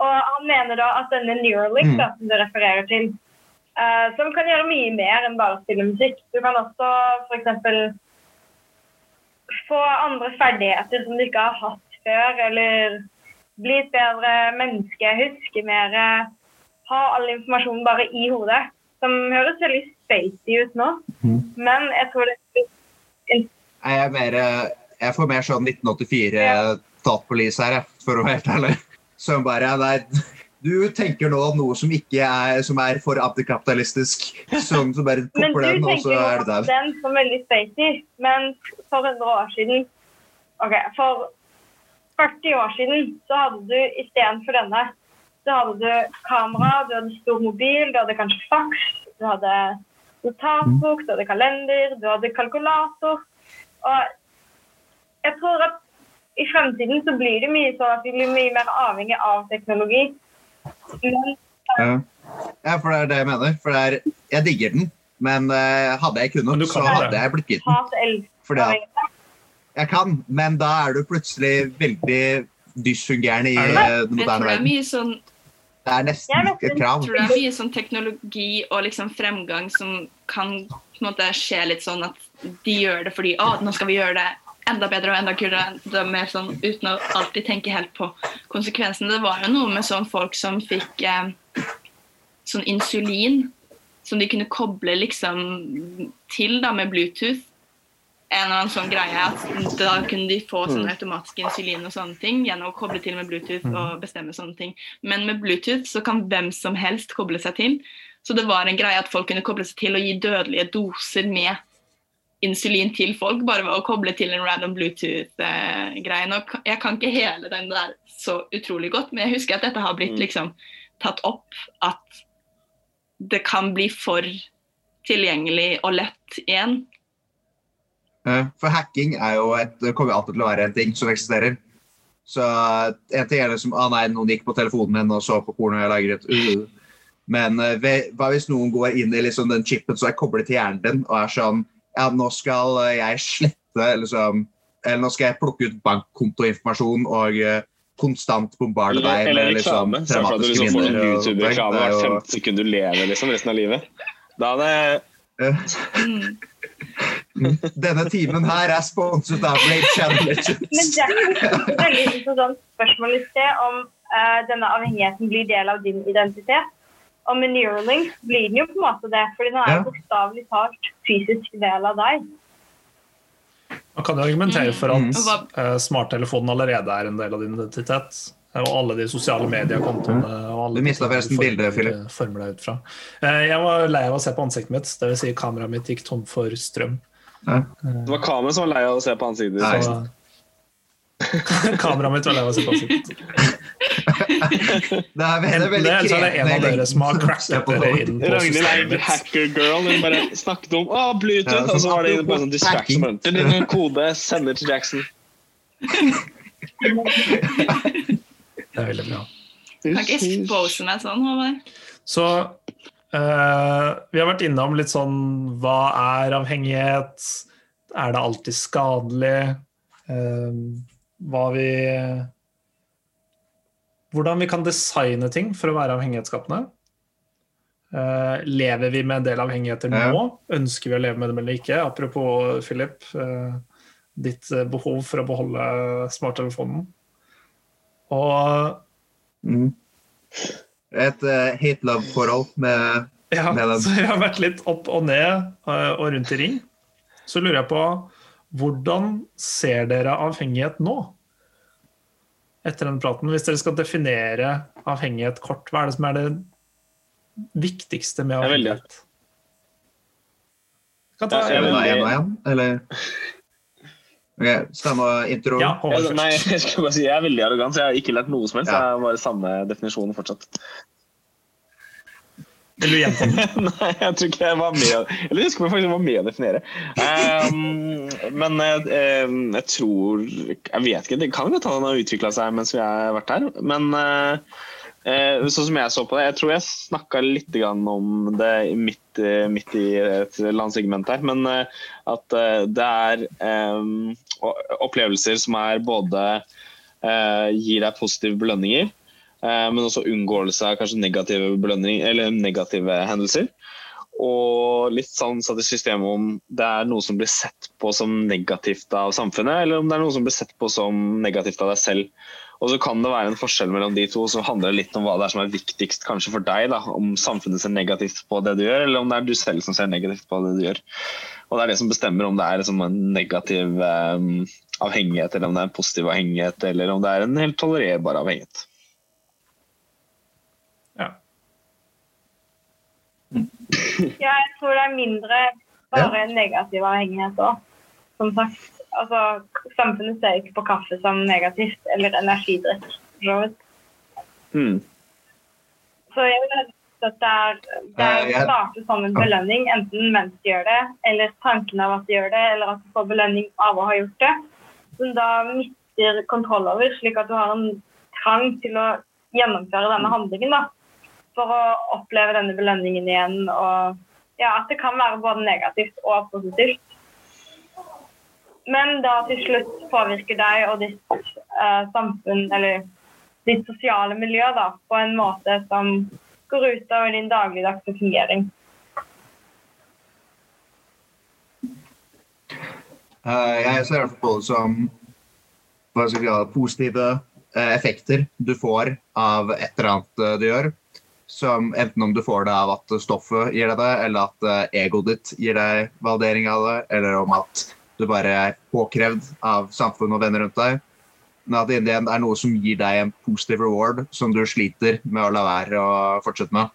Og han mener da at denne Neuralink Mm. da, som du refererer til, uh, som kan gjøre mye mer enn bare å spille musikk. Du kan også f.eks. få andre ferdigheter som du ikke har hatt før, eller bli et bedre menneske, huske mer, ha all informasjonen bare i hodet. Som høres veldig spacey ut nå, Mm. men jeg tror det Jeg, er mer, eh, jeg får mer sånn 1984 Ja. Thought Police her, jeg, for å være helt ærlig. Som bare nei, Du tenker nå noe som ikke er, som er for antikapitalistisk. Sånn så bare popper den, og så er det der. Men du tenker den som veldig spacey, men for 100 år siden Ok, For 40 år siden så hadde du istedenfor denne så hadde du kamera, du hadde stor mobil, du hadde kanskje faks, du hadde notatbok, du hadde kalender, du hadde kalkulator. Og jeg tror at i fremtiden så blir det mye sånn at vi blir mye mer avhengig av teknologi. Men Ja. ja, for det er det jeg mener. For det er, jeg digger den, men uh, hadde jeg kunnet, så hadde jeg blitt kvitt den. Fordi at jeg kan, men da er du plutselig veldig dysfungerende i det eh, den moderne det er verden. mye sånn Det er nesten et krav. Jeg tror det er mye sånn teknologi og liksom fremgang som kan på en måte skje litt sånn at de gjør det fordi å, nå skal vi gjøre det enda bedre og enda kulere. enda mer sånn Uten å alltid tenke helt på konsekvensene. Det var jo noe med sånn folk som fikk eh, sånn insulin som de kunne koble liksom til da med Bluetooth. En eller annen sånn greie at Da kunne de få sånn automatisk insulin og sånne ting gjennom å koble til med Bluetooth og bestemme sånne ting. Men med Bluetooth så kan hvem som helst koble seg til. Så det var en greie at folk kunne koble seg til og gi dødelige doser med insulin til folk bare ved å koble til en random Bluetooth-greie. Eh, Jeg kan ikke hele den der så utrolig godt, men jeg husker at dette har blitt Mm. liksom tatt opp at det kan bli for tilgjengelig og lett igjen. For hacking er jo et, kommer alltid til å være en ting som eksisterer. Så en ting er liksom ah, nei, noen gikk på telefonen min og så på porno jeg lagret uh. Men eh, hva hvis noen går inn i liksom den chipen som er koblet til hjernen din og er sånn Ja, nå skal eh, jeg slette liksom Eller nå skal jeg plukke ut bankkontoinformasjon og eh, konstant bombarde deg eller med liksom reklame. Traumatiske liksom får en minner. og sånt. YouTube-reklame er hvert femte sekund du lever liksom, resten av livet. Da hadde Mm. Denne timen her er sponset av Blade Channel Men Jack, det er et veldig interessant spørsmål i sted om uh, denne avhengigheten blir del av din identitet. Og med Neuralink blir den jo på en måte det, fordi den er Ja. bokstavelig talt fysisk del av deg. Man kan jo argumentere for Mm. at mm. smarttelefonen allerede er en del av din identitet. Og alle de sosiale mediekontoene. og alle Du mistet forresten bildet, former- former deg ut fra. Eh, Jeg var lei av å se på ansiktet mitt, dvs. Si kameraet mitt gikk tom for strøm. Det var kameraet som var lei av å se på ansiktet ditt. Kameraet mitt var lei av å se på sitt. Det er veldig, Enten veldig det, eller så er det en av dere som har cracket på dere inn på Ragnhild er systemet mitt. hacker girl. Hun bare snakket om å, Bluetooth, Ja, og så var det bare en sånn distraction. «Din kode sender til Jackson. Det er veldig bra. Kan ikke expose meg sånn, Håvard. Så uh, vi har vært innom litt sånn Hva er avhengighet? Er det alltid skadelig? Eh, hva vi Hvordan vi kan designe ting for å være avhengighetsskapende. Uh, lever vi med en del avhengigheter Ja. nå? Ønsker vi å leve med dem eller ikke? Apropos Philip, uh, ditt eh, behov for å beholde smarttelefonen. Og Mm. Et uh, hate-love-forhold med Ja, med så jeg har vært litt opp og ned og rundt i ring. Så lurer jeg på hvordan ser dere avhengighet nå? Etter den praten, Hvis dere skal definere avhengighet kort, hva er det som er det viktigste med avhengighet? Kan ta, en én, eller? Ok, Stemme intro. ja, nei, jeg skal bare si jeg er veldig arrogant, så jeg har ikke lært noe som helst. Ja. Jeg har bare samme definisjon fortsatt. Vil du gjenta den? Nei, jeg tror ikke jeg var med Eller jeg husker jeg var med å definere. Um, men eh, jeg tror Jeg vet ikke. Det kan godt hende den har utvikla seg mens vi har vært her. Men uh, uh, sånn som jeg så på det Jeg tror jeg snakka litt om det midt, eh, midt i et landsegment her. Men uh, at det er um, opplevelser som er både gir deg positive belønninger, men også unngåelse av kanskje negative belønning, eller negative hendelser. Og litt sånn satt i systemet om det er noe som blir sett på som negativt av samfunnet, eller om det er noe som blir sett på som negativt av deg selv. Og så kan det være en forskjell mellom de to, som handler litt om hva det er som er viktigst kanskje for deg. da, Om samfunnet ser negativt på det du gjør, eller om det er du selv som ser negativt på det du gjør. Og det er det som bestemmer om det er liksom en negativ um, avhengighet, eller om det er en positiv avhengighet, eller om det er en helt tolererbar avhengighet. Ja. Ja, jeg tror det er mindre bare negativ avhengighet òg. som sagt, altså, samfunnet ser ikke på kaffe som negativt eller energidrikk. for så vidt. Hmm. Så jeg vil at det er, det er som en belønning, enten mens de gjør det, eller tanken av at de gjør det, eller at du får belønning av å ha gjort det, som da mister kontroll over, slik at du har en trang til å gjennomføre denne handlingen, da. For å oppleve denne belønningen igjen, og ja, at det kan være både negativt og positivt. Men da til slutt påvirker deg og ditt eh, samfunn, eller ditt sosiale miljø, da, på en måte som går ut over din dagligdagse fungering. Eh, jeg ser på det som hva skal vi kalle positive eh, effekter du får av et eller annet eh, du gjør. Som enten om du får det av at stoffet gir deg det, eller at eh, egoet ditt gir deg validering av det, eller om at du bare er påkrevd av samfunnet og venner rundt deg. Men at det er noe som gir deg en positiv reward som du sliter med å la være å fortsette med.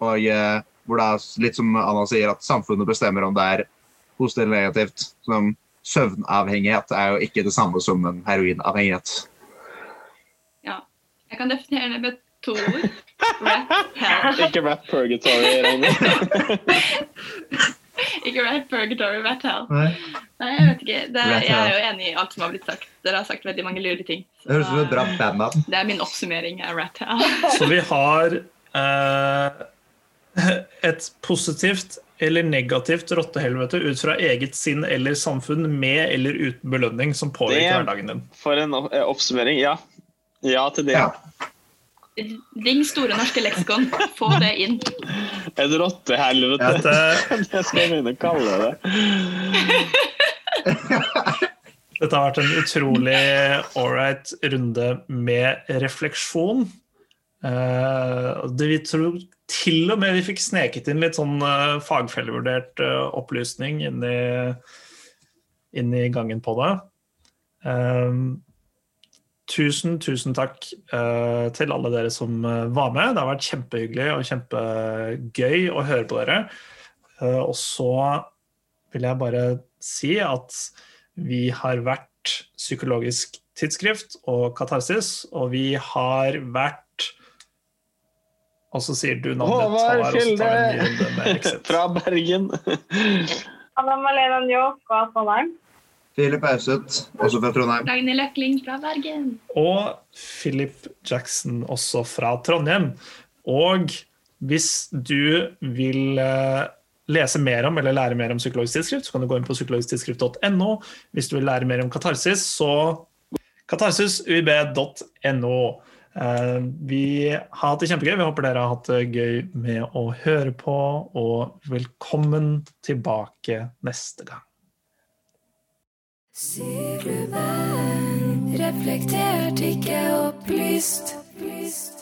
Og eh, hvor det er litt som Anna sier, at samfunnet bestemmer om det er positivt eller negativt. Som søvnavhengighet er jo ikke det samme som en heroinavhengighet. Ja. Jeg kan definere det to ord. Ikke rap purgatory, Ronny. Ikke rat purgatory, rat hell. Nei. Nei, jeg vet ikke. Det, Rat jeg er jo enig i alt som har blitt sagt. Dere har sagt veldig mange lure ting. Så Det høres ut som et bra bandnavn. det er min oppsummering av rat hell. Så vi har eh, et positivt eller negativt rottehelvete ut fra eget sinn eller samfunn med eller uten belønning som påvirker hverdagen din. For en eh, oppsummering. Ja. Ja til det. Ja. Ring Store norske leksikon. Få det inn. Et rottehelvete. Dette, Det skal jeg begynne å kalle det. dette har vært en utrolig ålreit runde med refleksjon. Eh, det vi tror til og med vi fikk sneket inn litt sånn eh, fagfellevurdert eh, opplysning inn i, inn i gangen på det. Eh, tusen, tusen takk uh, til alle dere som eh, var med. Det har vært kjempehyggelig og kjempegøy å høre på dere. Uh, og så vil jeg bare si at vi har vært psykologisk tidsskrift og katarsis, og vi har vært Og så sier du navnet Håvard og Exit. fra Bergen. Anna Malena Njå fra Trondheim. Philip Auseth, også fra Trondheim. Dagny Løkling fra Bergen. Og Philip Jackson, også fra Trondheim. Og hvis du vil eh, lese mer om eller lære mer om psykologisk tidsskrift, så kan du gå inn på psykologtidsskrift.no. Hvis du vil lære mer om katarsis, så katarsisuib.no. Eh, Vi har hatt det kjempegøy. Vi håper dere har hatt det gøy med å høre på, og velkommen tilbake neste gang. Venn, reflektert, ikke opplyst. Lyst.